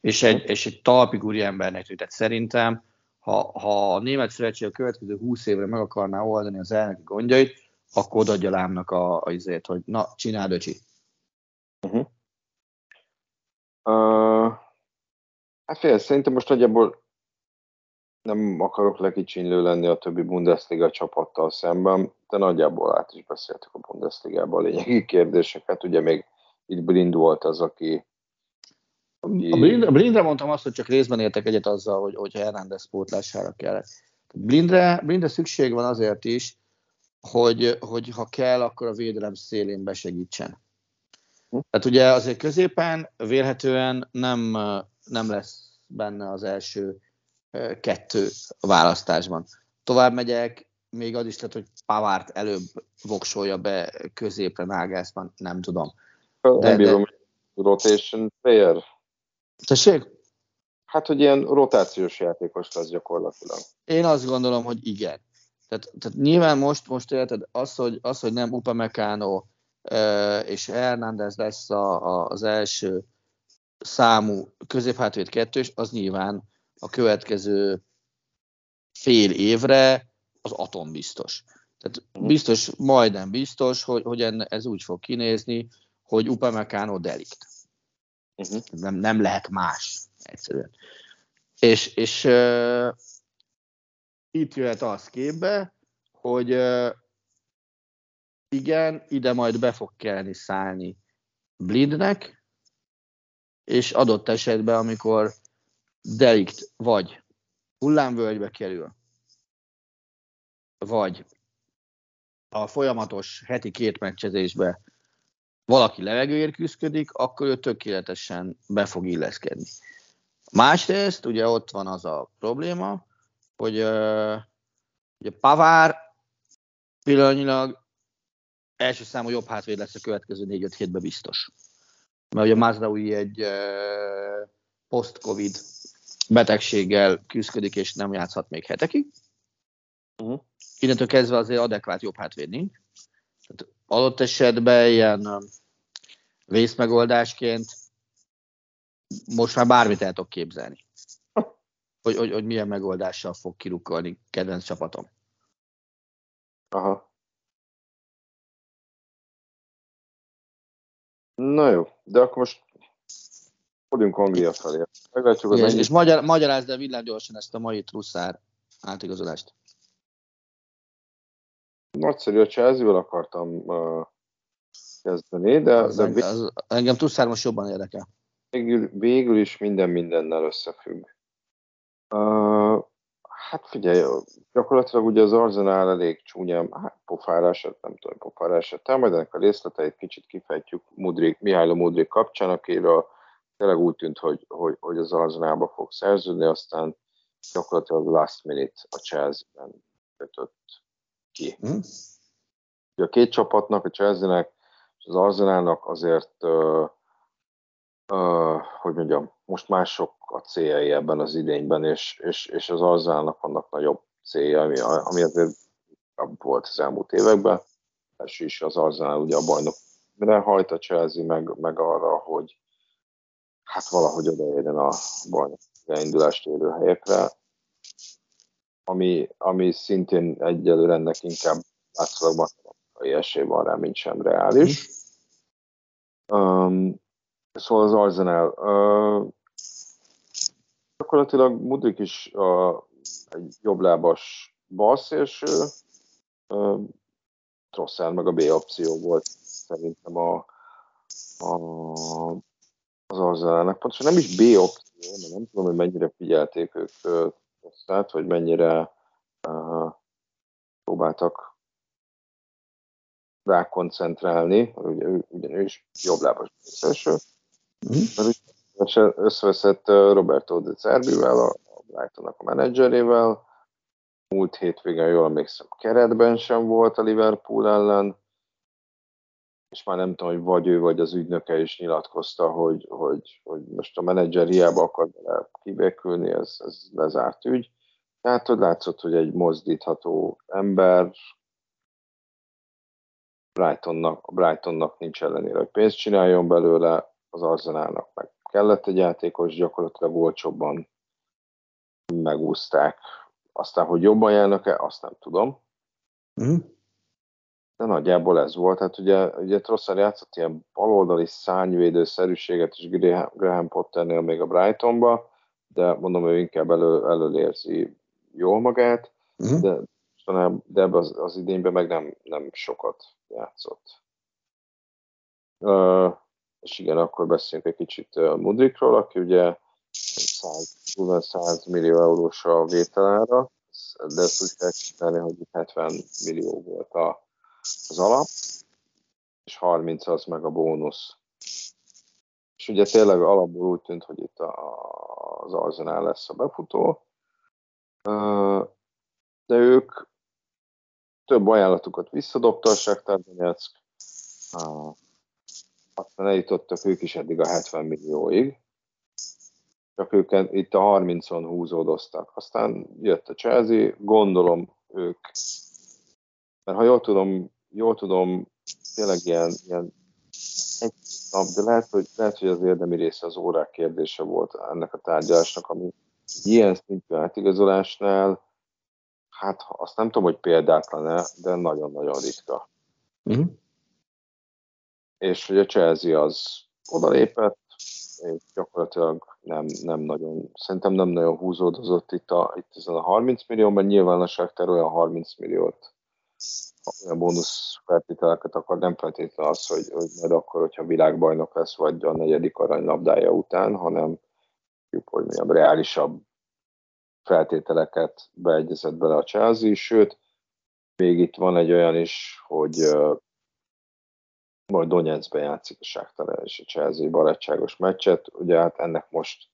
És egy, és egy talpig úri embernek tehát szerintem, ha, ha a német szövetség a következő 20 évre meg akarná oldani az elnöki gondjait, akkor odaadja lámnak a, a izét, hogy na, csináld, öcsi. Uh-huh. Uh, hát fél, szerintem most nagyjából nem akarok lekicsinlő lenni a többi Bundesliga csapattal szemben, de nagyjából át is beszéltek a Bundesligában a lényegi kérdéseket. Ugye még itt Blind volt az, aki... aki... A, Blind, a Blindre mondtam azt, hogy csak részben értek egyet azzal, hogy, hogy Hernández pótlására kellett. Blindre, Blindre szükség van azért is, hogy, hogy ha kell, akkor a védelem szélén besegítsen. Tehát ugye azért középen vélhetően nem, nem lesz benne az első kettő választásban. Tovább megyek, még az is lehet, hogy Pavárt előbb voksolja be középre Nágászban, nem tudom. De, nem bírom, de... rotation player. Tessék? Hát, hogy ilyen rotációs játékos lesz gyakorlatilag. Én azt gondolom, hogy igen. Tehát, tehát nyilván most, most érted, az, hogy, az, hogy nem Upamecano és Hernández lesz a, a, az első számú középhátvéd kettős, az nyilván a következő fél évre az atom biztos. Tehát biztos, majdnem biztos, hogy, hogy ez úgy fog kinézni, hogy Upamecano delikt. Uh-huh. Nem, nem lehet más, egyszerűen. És, és uh, itt jöhet az képbe, hogy uh, igen, ide majd be fog kelleni szállni Blindnek, és adott esetben, amikor delikt vagy hullámvölgybe kerül, vagy a folyamatos heti két meccsezésbe valaki levegőért küzdik, akkor ő tökéletesen be fog illeszkedni. Másrészt ugye ott van az a probléma, hogy uh, ugye Pavár pillanatnyilag első számú jobb hátvéd lesz a következő 4-5 hétben biztos. Mert ugye Mazdaui egy uh, post-covid betegséggel küzdik, és nem játszhat még hetekig. Uh-huh. Innentől kezdve azért adekvát jobb hátvéd nincs. Tehát adott esetben ilyen vészmegoldásként most már bármit el tudok képzelni. Hogy, hogy, hogy milyen megoldással fog kirukkolni kedvenc csapatom. Aha. Na jó, de akkor most fordjunk Anglia felé. Meglátjuk, hogy mennyi... És magyar, magyarázd el villámgyorsan ezt a mai trusszár átigazolást. Nagyszerű, a Chelsea-vel akartam uh, kezdeni, de... Az, de vég... az, engem trusszár most jobban érdekel. Végül, végül is minden mindennel összefügg. Uh, hát figyelj, gyakorlatilag ugye az Arzenál elég csúnyán, hát pofára esett, nem tudom, pofára esett el, majd ennek a részleteit kicsit kifejtjük Mudrik, Mihály Mudrik kapcsán, akiről tényleg úgy tűnt, hogy, hogy, hogy az Arzenálba fog szerződni, aztán gyakorlatilag last minute a Chelsea-ben kötött ki. Hmm. A két csapatnak, a Chelsea-nek és az Arzenálnak azért, uh, uh, hogy mondjam, most mások a céljai ebben az idényben, és, és, és az Arzenálnak vannak nagyobb célja, ami, ami azért volt az elmúlt években. Első is az Arzenál ugye a bajnok mire hajt a Chelsea, meg, meg arra, hogy hát valahogy odaérjen a bajnok indulást érő helyekre, ami, ami szintén egyelőre ennek inkább látszólag matematikai esély van rá, mint sem reális. Um, szóval az Arsenal. Uh, gyakorlatilag Mudrik is uh, egy jobblábas balszélső, uh, Trossard meg a B opció volt szerintem a, a, az Arsenalnak. Pontosan nem is B opció, mert nem tudom, hogy mennyire figyelték ők Trossard, vagy mennyire uh, próbáltak rá koncentrálni, ugye ő, ugyan ő is jobb lábas első, mm. mert összeveszett Roberto de Cerbivel, a Brightonnak a menedzserével, múlt hétvégen, jól emlékszem, keretben sem volt a Liverpool ellen, és már nem tudom, hogy vagy ő, vagy az ügynöke is nyilatkozta, hogy, hogy, hogy most a menedzser hiába akar vele kibékülni, ez, ez lezárt ügy. Tehát, hogy látszott, hogy egy mozdítható ember, Brightonnak, Brightonnak nincs ellenére, hogy pénzt csináljon belőle, az Arzenálnak meg kellett egy játékos, gyakorlatilag olcsóbban megúzták. Aztán, hogy jobban járnak-e, azt nem tudom. Mm. De nagyjából ez volt. Hát ugye, ugye Trossard játszott ilyen baloldali szányvédőszerűséget is Graham, Potternél még a Brightonba, de mondom, ő inkább elő, előlérzi jól magát, mm. de de ebben az, az idényben meg nem, nem sokat játszott. Uh, és igen, akkor beszéljünk egy kicsit Mudrikról, aki ugye 100, 100 millió eurós a vételára, de ezt úgy kell csinálni, hogy 70 millió volt a, az alap, és 30 az meg a bónusz. És ugye tényleg alapból úgy tűnt, hogy itt a, az Arsenal lesz a befutó, de ők több ajánlatukat visszadobta a Shakhtar Donetsk, aztán eljutottak ők is eddig a 70 millióig, csak ők itt a 30-on húzódoztak. Aztán jött a Chelsea, gondolom ők mert ha jól tudom, jól tudom, tényleg ilyen, ilyen egy nap, de lehet hogy, lehet, hogy az érdemi része az órák kérdése volt ennek a tárgyalásnak, ami ilyen szintű átigazolásnál, hát azt nem tudom, hogy példátlan-e, de nagyon-nagyon ritka. Uh-huh. És hogy a Chelsea az odalépett, és gyakorlatilag nem, nem nagyon, szerintem nem nagyon húzódozott itt, a, itt ezen a 30 millióban, nyilván a Shakhtar olyan 30 milliót olyan bónusz feltételeket akar, nem feltétlenül az, hogy, hogy majd akkor, hogyha világbajnok lesz, vagy a negyedik aranylabdája után, hanem hogy mi a reálisabb feltételeket beegyezett bele a Chelsea, sőt, még itt van egy olyan is, hogy majd Donetskben játszik a Sáktara és a Chelsea barátságos meccset, ugye hát ennek most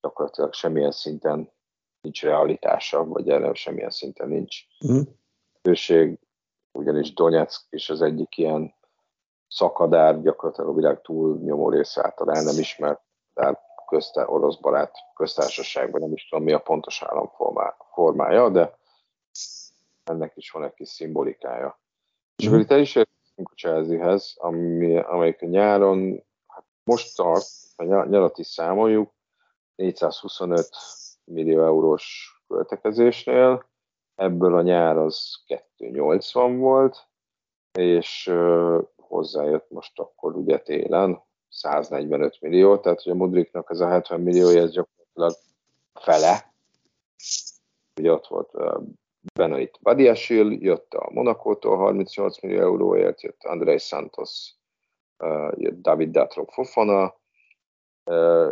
gyakorlatilag semmilyen szinten nincs realitása, vagy erre semmilyen szinten nincs mm. Főség, ugyanis Donetsk is az egyik ilyen szakadár, gyakorlatilag a világ túl nyomó része által el nem ismert, tehát közte, orosz barát köztársaságban, nem is tudom mi a pontos államformája, de ennek is van egy kis szimbolikája. És akkor itt el is érkeztünk a Chelsea-hez, ami, amelyik a nyáron, hát most tart, a nyarat is számoljuk, 425 millió eurós költekezésnél, ebből a nyár az 280 volt, és hozzájött most akkor ugye télen 145 millió, tehát hogy a Mudriknak ez a 70 millió, ez gyakorlatilag fele. Ugye ott volt Benoit Badiasil, jött a Monakótól 38 millió euróért, jött Andrei Santos, jött David Datro Fofana,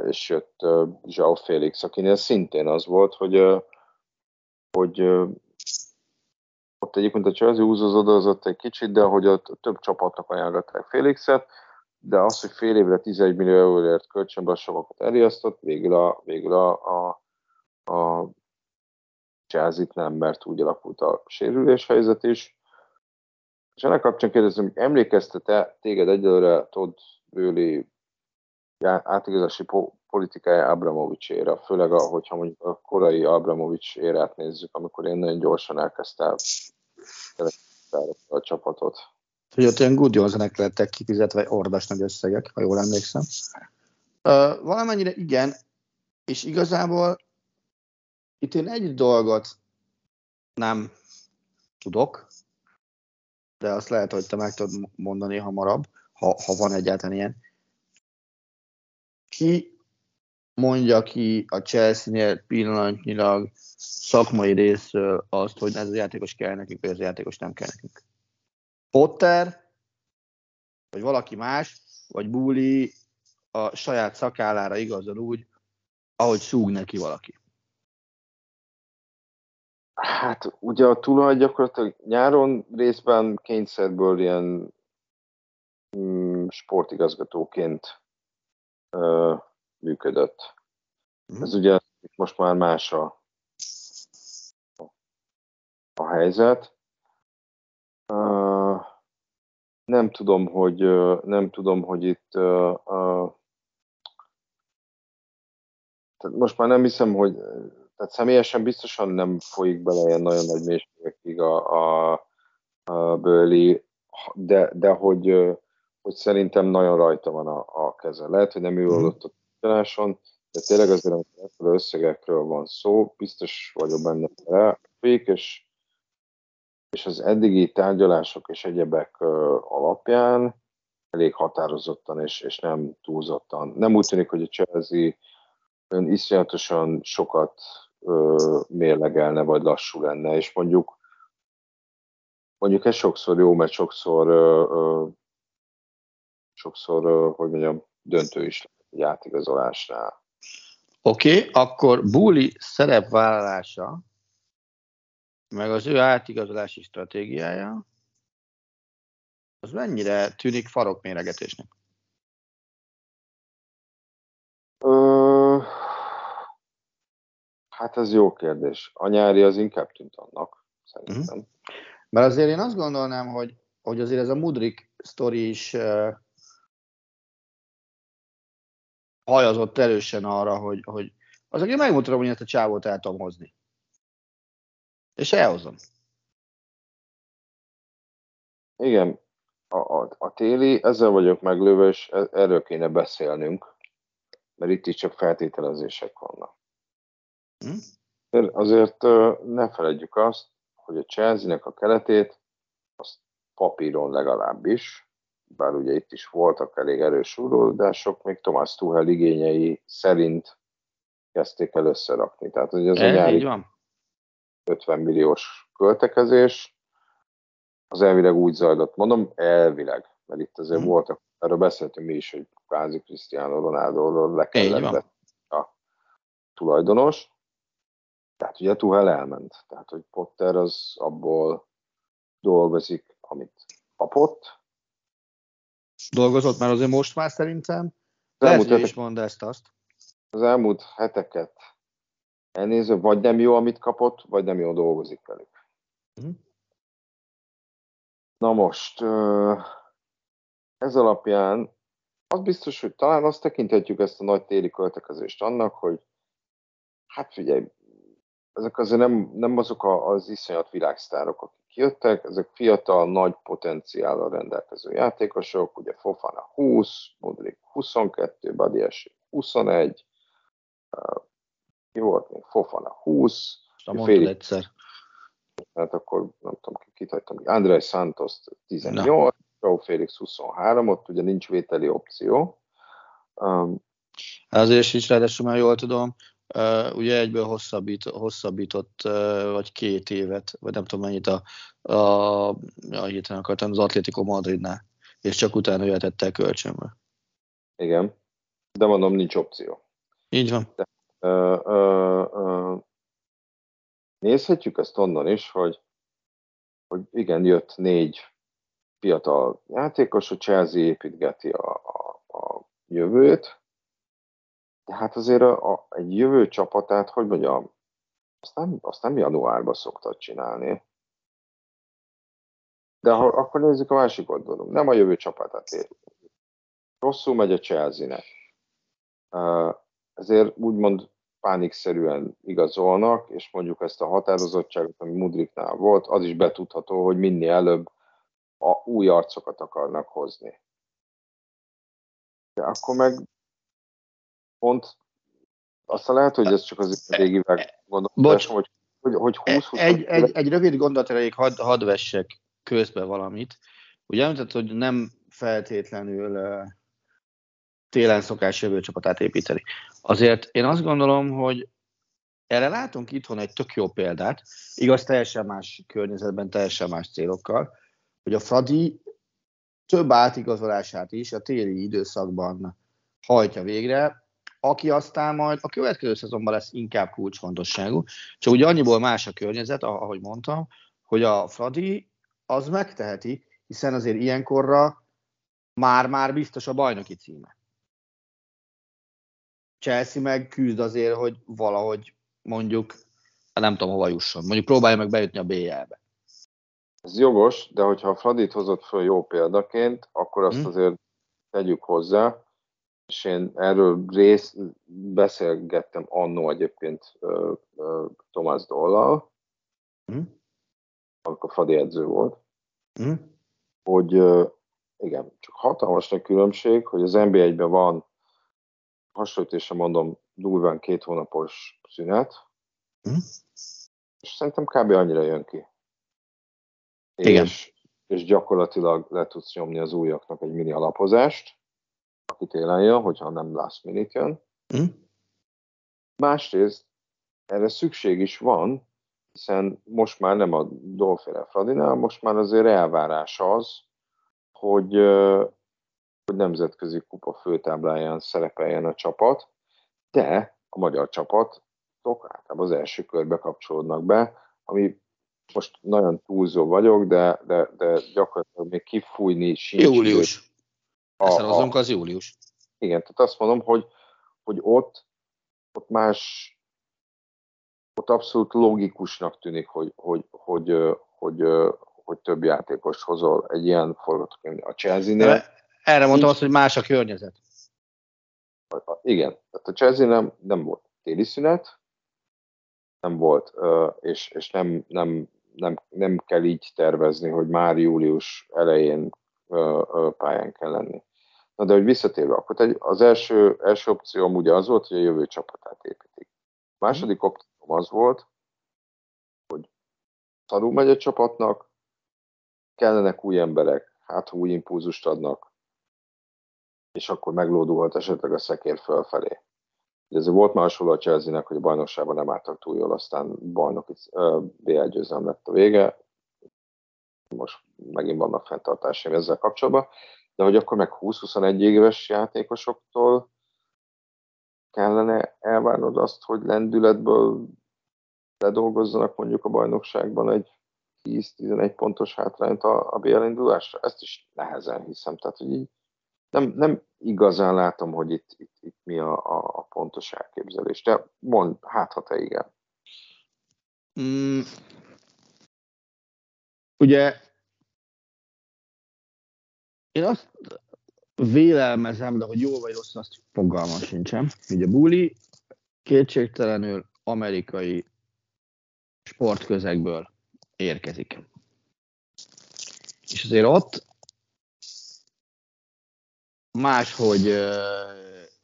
és jött João Félix, akinél szintén az volt, hogy, hogy ott egyébként a Chelsea húzózódott egy kicsit, de hogy ott több csapatnak ajánlották Félixet, de az, hogy fél évre 11 millió euróért kölcsönbe sokakat elriasztott, végül a, végül a, a, a chelsea nem, mert úgy alakult a sérülés helyzet is. És ennek kapcsán kérdezem, hogy emlékeztet-e téged egyelőre Todd Bőli átigazási politikája Abramovicséra, főleg a, hogyha mondjuk a korai Abramovics érát nézzük, amikor én nagyon gyorsan elkezdtem a csapatot. Hogy ott ilyen Good Johnsonek lettek kifizetve ordas nagy összegek, ha jól emlékszem. Uh, valamennyire igen, és igazából itt én egy dolgot nem tudok, de azt lehet, hogy te meg tudod mondani hamarabb, ha, ha van egyáltalán ilyen. Ki mondja ki a Chelsea-nél pillanatnyilag szakmai részről azt, hogy ez a játékos kell nekünk, vagy ez a játékos nem kell nekünk? Potter, vagy valaki más, vagy Búli a saját szakállára igazol úgy, ahogy szúg neki valaki. Hát ugye a tulaj gyakorlatilag nyáron részben kényszerből ilyen mm, sportigazgatóként ö, működött. Mm. Ez ugye most már más a, a helyzet. Uh, nem tudom, hogy nem tudom, hogy itt uh, uh, tehát most már nem hiszem, hogy tehát személyesen biztosan nem folyik bele ilyen nagyon nagy mélységekig a, a, a Bőli, de, de hogy, hogy szerintem nagyon rajta van a, a keze. Lehet, hogy nem ő mm. a tárgyaláson, de tényleg azért, amikor összegekről van szó, biztos vagyok benne, hogy és, és az eddigi tárgyalások és egyebek alapján elég határozottan és, és nem túlzottan. Nem úgy tűnik, hogy a Chelsea ön iszonyatosan sokat ö, mérlegelne, vagy lassú lenne, és mondjuk mondjuk ez sokszor jó, mert sokszor ö, ö, sokszor, ö, hogy mondjam, döntő is egy átigazolásnál. Oké, okay, akkor Búli szerepvállalása, meg az ő átigazolási stratégiája, az mennyire tűnik farokméregetésnek? Hát ez jó kérdés. A nyári az inkább tűnt annak, szerintem. Uh-huh. Mert azért én azt gondolnám, hogy, hogy azért ez a Mudrik sztori is uh, hajazott erősen arra, hogy, hogy az, aki megmutatom, hogy ezt a csávót el tudom hozni. És elhozom. Igen, a, a, a téli, ezzel vagyok meglőve, és e, erről kéne beszélnünk, mert itt is csak feltételezések vannak. Hm? Azért ne feledjük azt, hogy a Chelsea-nek a keletét, azt papíron legalábbis, bár ugye itt is voltak elég erős uródások, még Tomás Tuchel igényei szerint kezdték el összerakni. Tehát hogy ez e, a nyári van. 50 milliós költekezés, az elvileg úgy zajlott, mondom elvileg, mert itt azért hmm. voltak, erről beszéltünk mi is, hogy kvázi Cristiano Ronaldo le kellett a tulajdonos. Tehát ugye Tuhel elment, tehát hogy Potter az abból dolgozik, amit kapott. Dolgozott már azért most már szerintem. Az Lehet, hogy is mond ezt azt. Az elmúlt heteket elnéző, vagy nem jó, amit kapott, vagy nem jó dolgozik velük. Mm. Na most, ez alapján az biztos, hogy talán azt tekinthetjük ezt a nagy téli költekezést annak, hogy hát figyelj, ezek azért nem, nem azok az iszonyat világsztárok, akik jöttek, ezek fiatal, nagy potenciállal rendelkező játékosok, ugye Fofana 20, Modric 22, Badies 21, ki volt még? Fofana 20, Félig, egyszer hát akkor nem tudom, kit hagytam, Andrei Santos 18, Joe Félix 23, ott ugye nincs vételi opció. Um, Azért is ráadásul már jól tudom, uh, ugye egyből hosszabbít, hosszabbított uh, vagy két évet, vagy nem tudom mennyit a, a, a héten akartam az Atletico Madridnál, és csak utána jöhetett el kölcsönbe. Igen, de mondom, nincs opció. Így van. De, uh, uh, uh, Nézhetjük ezt onnan is, hogy, hogy igen, jött négy fiatal játékos, a Chelsea építgeti a, a, a jövőt, de hát azért a, a, egy jövő csapatát, hogy mondjam, azt nem, azt nem januárban szoktad csinálni. De ha, akkor nézzük a másik oldalon. Nem a jövő csapatát építeni. Rosszul megy a Chelsea-nek. Ezért úgymond pánikszerűen igazolnak, és mondjuk ezt a határozottságot, ami Mudriknál volt, az is betudható, hogy minél előbb a új arcokat akarnak hozni. De akkor meg pont aztán lehet, hogy ez csak az régivel gondolkodás, hogy, hogy, hogy 20 20 egy, egy, egy rövid gondolat elég, hadd had vessek közbe valamit. Ugye említett, hogy nem feltétlenül télen szokás jövő csapatát építeni. Azért én azt gondolom, hogy erre látunk itthon egy tök jó példát, igaz, teljesen más környezetben, teljesen más célokkal, hogy a Fradi több átigazolását is a téli időszakban hajtja végre, aki aztán majd a következő szezonban lesz inkább kulcsfontosságú. Csak ugye annyiból más a környezet, ahogy mondtam, hogy a Fradi az megteheti, hiszen azért ilyenkorra már-már biztos a bajnoki címe. Chelsea meg küzd azért, hogy valahogy mondjuk, nem tudom hova jusson. Mondjuk próbálja meg bejutni a BL-be. Ez jogos, de hogyha a Fradit hozott föl jó példaként, akkor azt hmm. azért tegyük hozzá, és én erről rész beszélgettem annó egyébként uh, uh, Tomás Dollal, hmm. amikor Fradi edző volt, hmm. hogy uh, igen, csak hatalmas a különbség, hogy az NBA-ben van hasonlítésre mondom, durván két hónapos szünet, mm. és szerintem kb. annyira jön ki. Igen. És, és gyakorlatilag le tudsz nyomni az újaknak egy mini alapozást, aki télen jön, hogyha nem last minute jön. Mm. Másrészt erre szükség is van, hiszen most már nem a Dolfére Fradinál, most már azért elvárás az, hogy hogy nemzetközi kupa főtábláján szerepeljen a csapat, de a magyar csapatok általában az első körbe kapcsolódnak be, ami most nagyon túlzó vagyok, de, de, de gyakorlatilag még kifújni sincs. Július. A, a, az július. Igen, tehát azt mondom, hogy, hogy ott, ott más, ott abszolút logikusnak tűnik, hogy, hogy, hogy, hogy, hogy, hogy több játékos hozol egy ilyen forgatókönyv. A Chelsea-nél erre mondtam azt, hogy más a környezet. Igen, tehát a Chelsea nem, nem volt téli szünet, nem volt, és, és nem, nem nem, nem kell így tervezni, hogy már július elején pályán kell lenni. Na de hogy visszatérve, akkor az első, első opció ugye az volt, hogy a jövő csapatát építik. A második opció az volt, hogy szarul megy a csapatnak, kellenek új emberek, hát ha új impulzust adnak, és akkor meglódulhat esetleg a szekér fölfelé. Ez volt már hasonló a chelsea hogy a bajnokságban nem álltak túl jól, aztán bajnoki BL győzelem lett a vége. Most megint vannak fenntartásaim ezzel kapcsolatban, de hogy akkor meg 20-21 éves játékosoktól kellene elvárnod azt, hogy lendületből ledolgozzanak mondjuk a bajnokságban egy 10-11 pontos hátrányt a, a BL indulásra? Ezt is nehezen hiszem. Tehát, hogy így nem, nem igazán látom, hogy itt, itt, itt mi a, a, a pontos elképzelés. De mond, hát ha te igen. Mm, ugye én azt vélelmezem, de hogy jó vagy rossz, azt fogalmam sincsen. Ugye Buli kétségtelenül amerikai sportközegből érkezik. És azért ott máshogy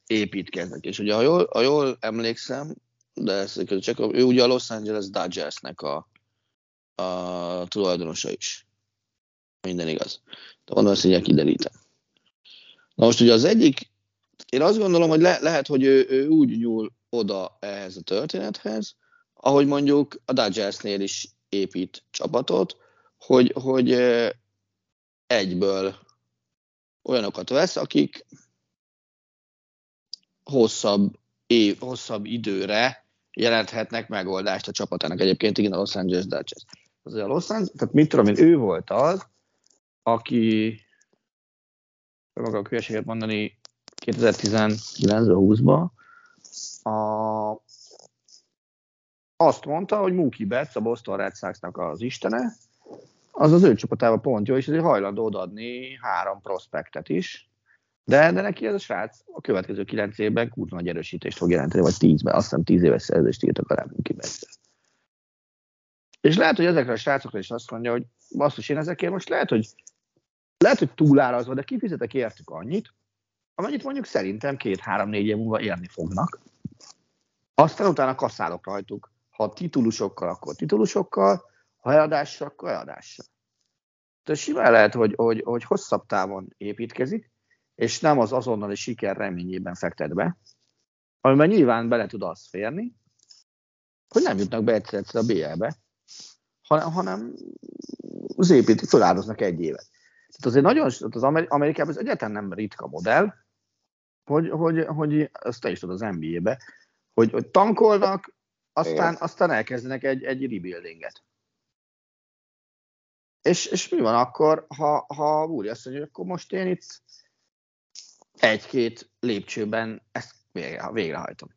építkeznek. És ugye, ha jól, ha jól emlékszem, de ez csak ő ugye a Los Angeles Dodgersnek a, a tulajdonosa is. Minden igaz. De így kiderítem. Na most ugye az egyik, én azt gondolom, hogy le, lehet, hogy ő, ő úgy nyúl oda ehhez a történethez, ahogy mondjuk a Dodgersnél is épít csapatot, hogy, hogy egyből olyanokat vesz, akik hosszabb, év, hosszabb időre jelenthetnek megoldást a csapatának. Egyébként igen, a Los Angeles Dodgers. Az a Los Angeles, tehát mit tudom én, ő volt az, aki maga a hülyeséget mondani 2019-20-ban a, azt mondta, hogy Mookie Betts, a Boston Red Sox-nak az istene, az az ő csapatában pont jó, és azért hajlandó odaadni három prospektet is, de, de neki ez a srác a következő kilenc évben kurva nagy erősítést fog jelenteni, vagy tízben, azt hiszem tíz éves szerzést írtak a Mookie Betts. És lehet, hogy ezekre a srácokra is azt mondja, hogy basszus, én ezekért most lehet, hogy lehet, hogy túlárazva, de kifizetek értük annyit, amennyit mondjuk szerintem két-három-négy év múlva érni fognak. Aztán utána kaszálok rajtuk. Ha titulusokkal, akkor titulusokkal, ha eladással, akkor eladással. Tehát simán lehet, hogy, hogy, hogy hosszabb távon építkezik, és nem az azonnali siker reményében fektet be, amiben nyilván bele tud az férni, hogy nem jutnak be egyszer, a BL-be, hanem, hanem az építik, feláldoznak egy évet. Tehát azért nagyon, az Amerikában ez egyáltalán nem ritka modell, hogy, hogy, hogy ezt te is tudod az NBA-be, hogy, hogy tankolnak, aztán, aztán elkezdenek egy, egy rebuildinget. És, és mi van akkor, ha, ha úr azt mondja, hogy akkor most én itt egy-két lépcsőben ezt végre, végrehajtom.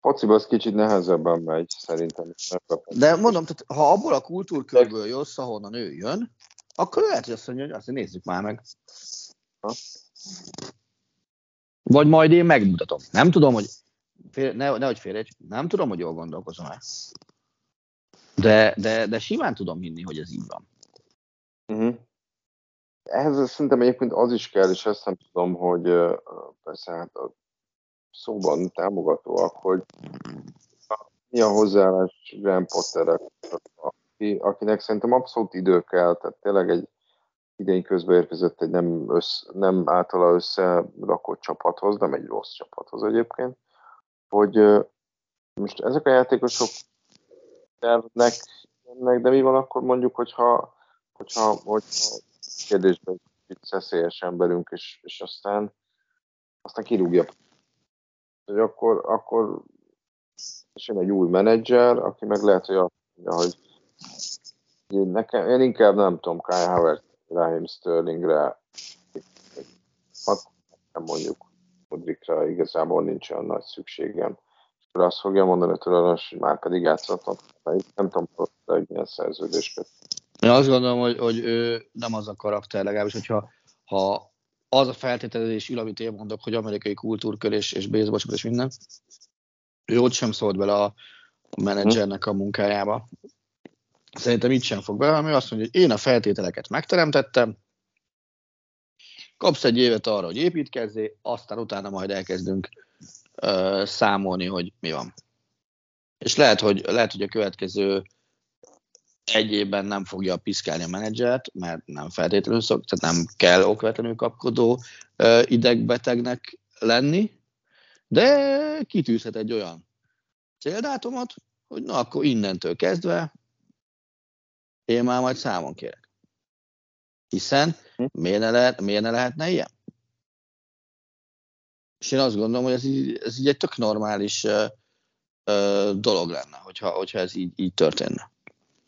Fociban az kicsit nehezebben megy, szerintem. De mondom, tehát, ha abból a kultúrkörből jössz, ahonnan ő jön, akkor lehet, hogy azt mondja, hogy azt nézzük már meg. Ha? Vagy majd én megmutatom. Nem tudom, hogy fél, ne, nehogy félregy, nem tudom, hogy jól gondolkozom el. De, de, de simán tudom hinni, hogy ez így van. Uh-huh. Ehhez szerintem egyébként az is kell, és ezt nem tudom, hogy persze hát a szóban támogatóak, hogy mi a hozzáállás Graham Potterek, aki, akinek szerintem abszolút idő kell, tehát tényleg egy idén közben érkezett egy nem, össz, nem általa összerakott csapathoz, nem egy rossz csapathoz egyébként, hogy most ezek a játékosok tervnek de mi van akkor mondjuk, hogyha, hogyha, hogyha kérdésben egy szeszélyes emberünk, és, és aztán, aztán kirúgja. Hogy akkor, akkor és jön egy új menedzser, aki meg lehet, hogy azt mondja, hogy én, nekem, én inkább nem tudom, Kai Howard, Raheem Sterlingre, nem mondjuk Modrikra igazából nincs olyan nagy szükségem akkor azt fogja mondani tulajdonos, hogy már pedig játszhatott. Nem tudom, hogy milyen szerződés. Én azt gondolom, hogy, hogy ő nem az a karakter, legalábbis, hogyha ha az a feltételezés ül, amit én mondok, hogy amerikai kultúrkör és, és baseball és minden, ő ott sem szólt bele a, a menedzsernek a munkájába. Szerintem itt sem fog beválni, azt mondja, hogy én a feltételeket megteremtettem, kapsz egy évet arra, hogy építkezzé, aztán utána majd elkezdünk ö, számolni, hogy mi van. És lehet, hogy, lehet, hogy a következő egy évben nem fogja piszkálni a menedzsert, mert nem feltétlenül szok, tehát nem kell okvetlenül kapkodó ö, idegbetegnek lenni, de kitűzhet egy olyan céldátumot, hogy na akkor innentől kezdve én már majd számon kérek. Hiszen miért ne, lehet, miért ne lehetne ilyen? És én azt gondolom, hogy ez így, ez így egy tök normális uh, uh, dolog lenne, hogyha, hogyha ez így, így történne.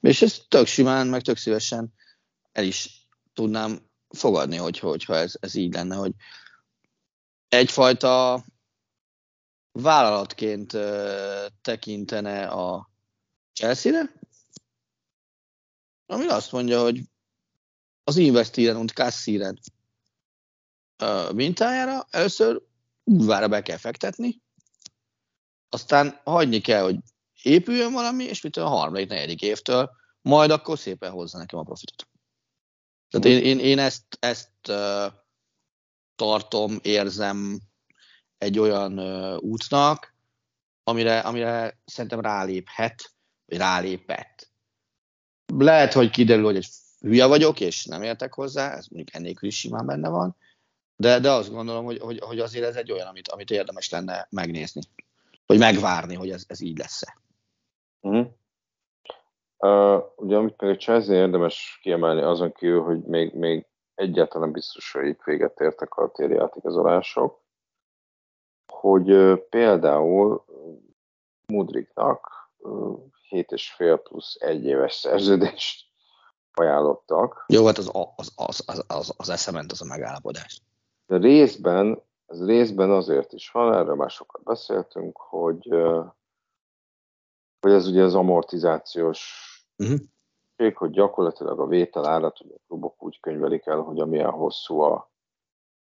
És ez tök simán, meg tök szívesen el is tudnám fogadni, hogy, hogyha ez, ez így lenne, hogy egyfajta vállalatként uh, tekintene a Chelsea-re, ami azt mondja, hogy az investieren und kassieren uh, mintájára először úrvára be kell fektetni, aztán hagyni kell, hogy épüljön valami, és mit a harmadik, negyedik évtől, majd akkor szépen hozza nekem a profitot. Tehát én, én, én ezt, ezt uh, tartom, érzem egy olyan uh, útnak, amire, amire szerintem ráléphet, vagy rálépett. Lehet, hogy kiderül, hogy egy hülye vagyok, és nem értek hozzá, ez mondjuk ennélkül is simán benne van, de, de azt gondolom, hogy, hogy, hogy azért ez egy olyan, amit, amit érdemes lenne megnézni, vagy megvárni, hogy ez, ez így lesz-e. Uh-huh. Uh, ugye, amit még a Chelsea érdemes kiemelni azon kívül, hogy még, még egyáltalán biztos, hogy itt véget értek a téli átigazolások, hogy uh, például Mudriknak uh, 7,5 plusz egy éves szerződést ajánlottak. Jó, hát az, az, az, az, az, az eszement az a megállapodás. De részben, ez részben azért is van, erről már sokat beszéltünk, hogy, hogy ez ugye az amortizációs uh-huh. hogy gyakorlatilag a vétel árat ugye a klubok úgy könyvelik el, hogy amilyen hosszú a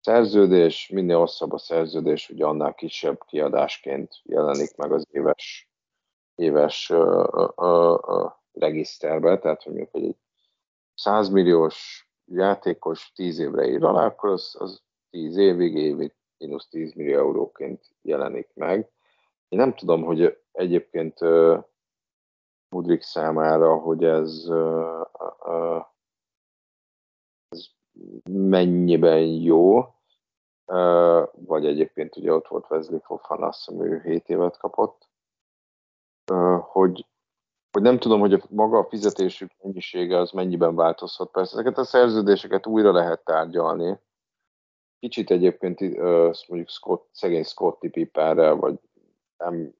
szerződés, minél hosszabb a szerződés, ugye annál kisebb kiadásként jelenik meg az éves, éves regiszterbe, tehát mondjuk egy 100 milliós játékos 10 évre ír alá, akkor az, az 10 évig, évig mínusz 10 millió euróként jelenik meg. Én nem tudom, hogy egyébként Mudrik számára, hogy ez, ez mennyiben jó, vagy egyébként ugye ott volt Wesley Fofana, azt hiszem ő 7 évet kapott, hogy hogy nem tudom, hogy a maga a fizetésük mennyisége az mennyiben változhat. Persze ezeket a szerződéseket újra lehet tárgyalni. Kicsit egyébként mondjuk Scott, szegény Scotty Piperrel, vagy nem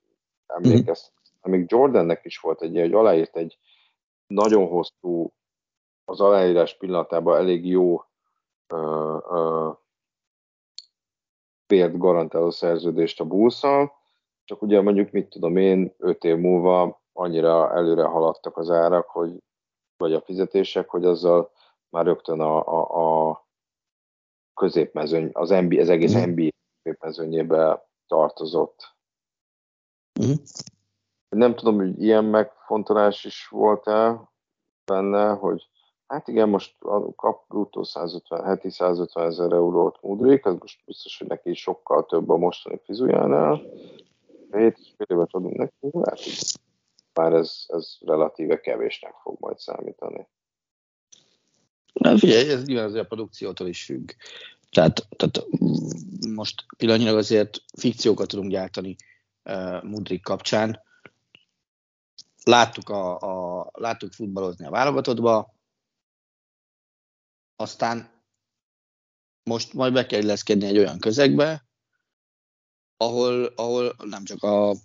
emlékeztem. Mm-hmm. Még Jordannek is volt egy hogy aláírt egy nagyon hosszú, az aláírás pillanatában elég jó uh, garantáló szerződést a bulls csak ugye mondjuk mit tudom én, öt év múlva annyira előre haladtak az árak, hogy, vagy a fizetések, hogy azzal már rögtön a, a, a középmezőny, az, NBA, az egész mm. NBA középmezőnyébe tartozott. Mm. Nem tudom, hogy ilyen megfontolás is volt-e benne, hogy hát igen, most kap bruttó 150, heti 150 ezer eurót Mudrik, az most biztos, hogy neki sokkal több a mostani fizujánál. 7 évet adunk neki, lehet, már ez, ez relatíve kevésnek fog majd számítani. Na figyelj, ez nyilván azért a produkciótól is függ. Tehát, tehát most pillanatnyilag azért fikciókat tudunk gyártani uh, Mudrik kapcsán. Láttuk, a, a, láttuk futballozni a válogatottba, aztán most majd be kell illeszkedni egy olyan közegbe, ahol, ahol nem csak a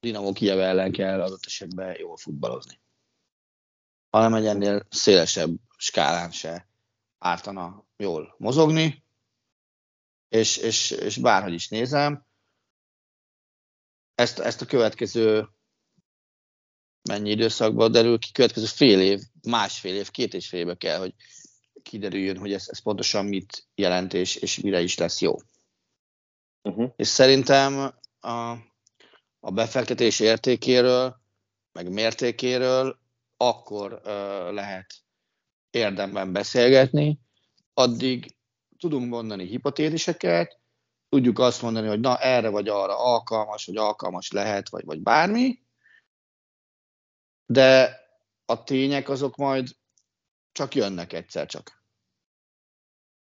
Dinamo Kiev ellen kell adott esetben jól futballozni. Hanem egy ennél szélesebb skálán se ártana jól mozogni, és, és, és bárhogy is nézem, ezt, ezt a következő mennyi időszakban derül ki, következő fél év, másfél év, két és fél évbe kell, hogy kiderüljön, hogy ez, ez pontosan mit jelent, és, és mire is lesz jó. Uh-huh. És szerintem a, a befektetés értékéről, meg mértékéről akkor ö, lehet érdemben beszélgetni. Addig tudunk mondani hipotétiseket, tudjuk azt mondani, hogy na erre vagy arra alkalmas, vagy alkalmas lehet, vagy, vagy bármi, de a tények azok majd csak jönnek egyszer csak.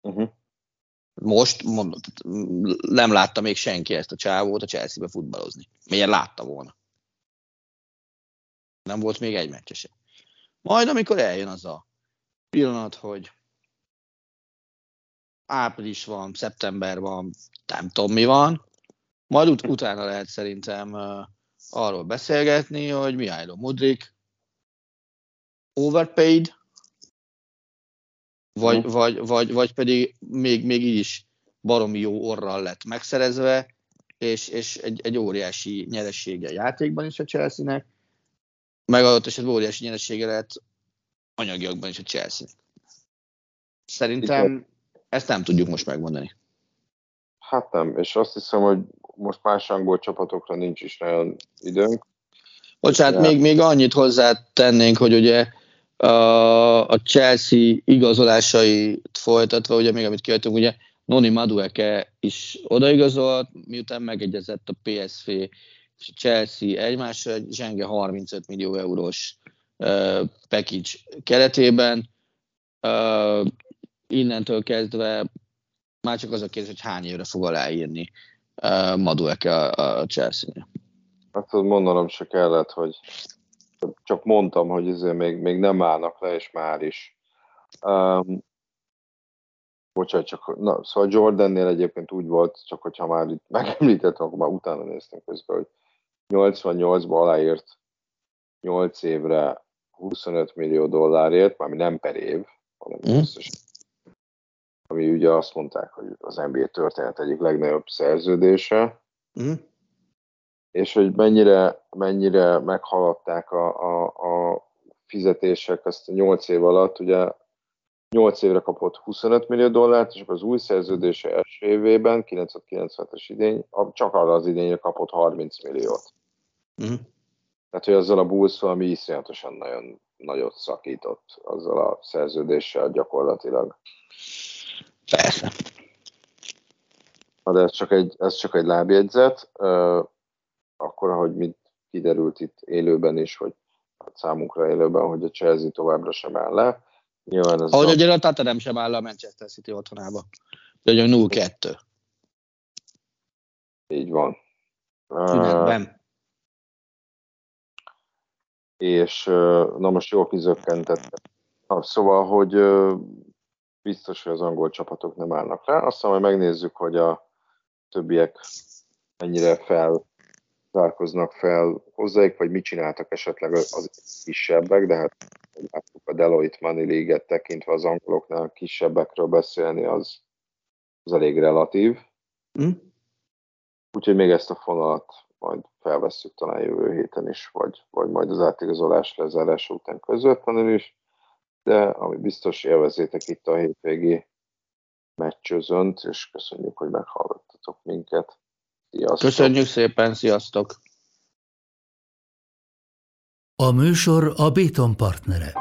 Uh-huh. Most mondom, nem látta még senki ezt a csávót a Chelsea-be futballozni. Miért látta volna? Nem volt még egy meccsese. Majd amikor eljön az a pillanat, hogy április van, szeptember van, nem tudom mi van, majd ut- utána lehet szerintem uh, arról beszélgetni, hogy Mihailo Mudrik overpaid, vagy, vagy, vagy, vagy pedig még, még így is baromi jó orral lett megszerezve, és, és egy, egy óriási nyeressége a játékban is a Chelsea-nek, meg adott esetben óriási nyeressége lett anyagiakban is a chelsea Szerintem Igen. ezt nem tudjuk most megmondani. Hát nem, és azt hiszem, hogy most más angol csapatokra nincs is nagyon időnk. Bocsánat, még, még annyit hozzá tennénk, hogy ugye a, Chelsea igazolásait folytatva, ugye még amit kiadtunk, ugye Noni Madueke is odaigazolt, miután megegyezett a PSV és a Chelsea egymásra, zsenge 35 millió eurós uh, package keretében. Uh, innentől kezdve már csak az a kérdés, hogy hány évre fog aláírni uh, Madueke a, a Chelsea-nél. Hát mondanom se kellett, hogy csak mondtam, hogy ezért még, még nem állnak le, és már is. Um, bocsánat, csak, na, szóval Jordannél egyébként úgy volt, csak hogyha már itt megemlítettem, akkor már utána néztem közben, hogy 88-ban aláírt 8 évre 25 millió dollárért, mármi nem per év, hanem mm. összes, ami ugye azt mondták, hogy az NBA történet egyik legnagyobb szerződése. Mm és hogy mennyire, mennyire meghaladták a, a, a fizetések ezt a 8 év alatt, ugye 8 évre kapott 25 millió dollárt, és akkor az új szerződése első évében, 997-es idény, csak arra az idényre kapott 30 milliót. Uh-huh. Tehát, hogy azzal a Bulls valami iszonyatosan nagyon nagyot szakított azzal a szerződéssel gyakorlatilag. Persze. de ez csak egy, ez csak egy lábjegyzet akkor, ahogy mit kiderült itt élőben is, hogy számunkra élőben, hogy a Chelsea továbbra sem áll le. Nyilván ez ahogy a, a Tottenham sem áll a Manchester City otthonába. A 0-2. Így van. Szünetben. Uh, és na most jól kizökkentette. Na, szóval, hogy biztos, hogy az angol csapatok nem állnak rá. Aztán majd megnézzük, hogy a többiek mennyire fel zárkoznak fel hozzájuk, vagy mit csináltak esetleg az kisebbek, de hát láttuk a Deloitte Money League-et tekintve az angoloknál kisebbekről beszélni, az, az elég relatív. Mm. Úgyhogy még ezt a fonalat majd felvesszük talán jövő héten is, vagy, vagy majd az átigazolás lezárása után közvetlenül is, de ami biztos élvezétek itt a hétvégi meccsözönt, és köszönjük, hogy meghallgattatok minket. Sziasztok. Köszönjük szépen, sziasztok! A műsor a Béton partnere.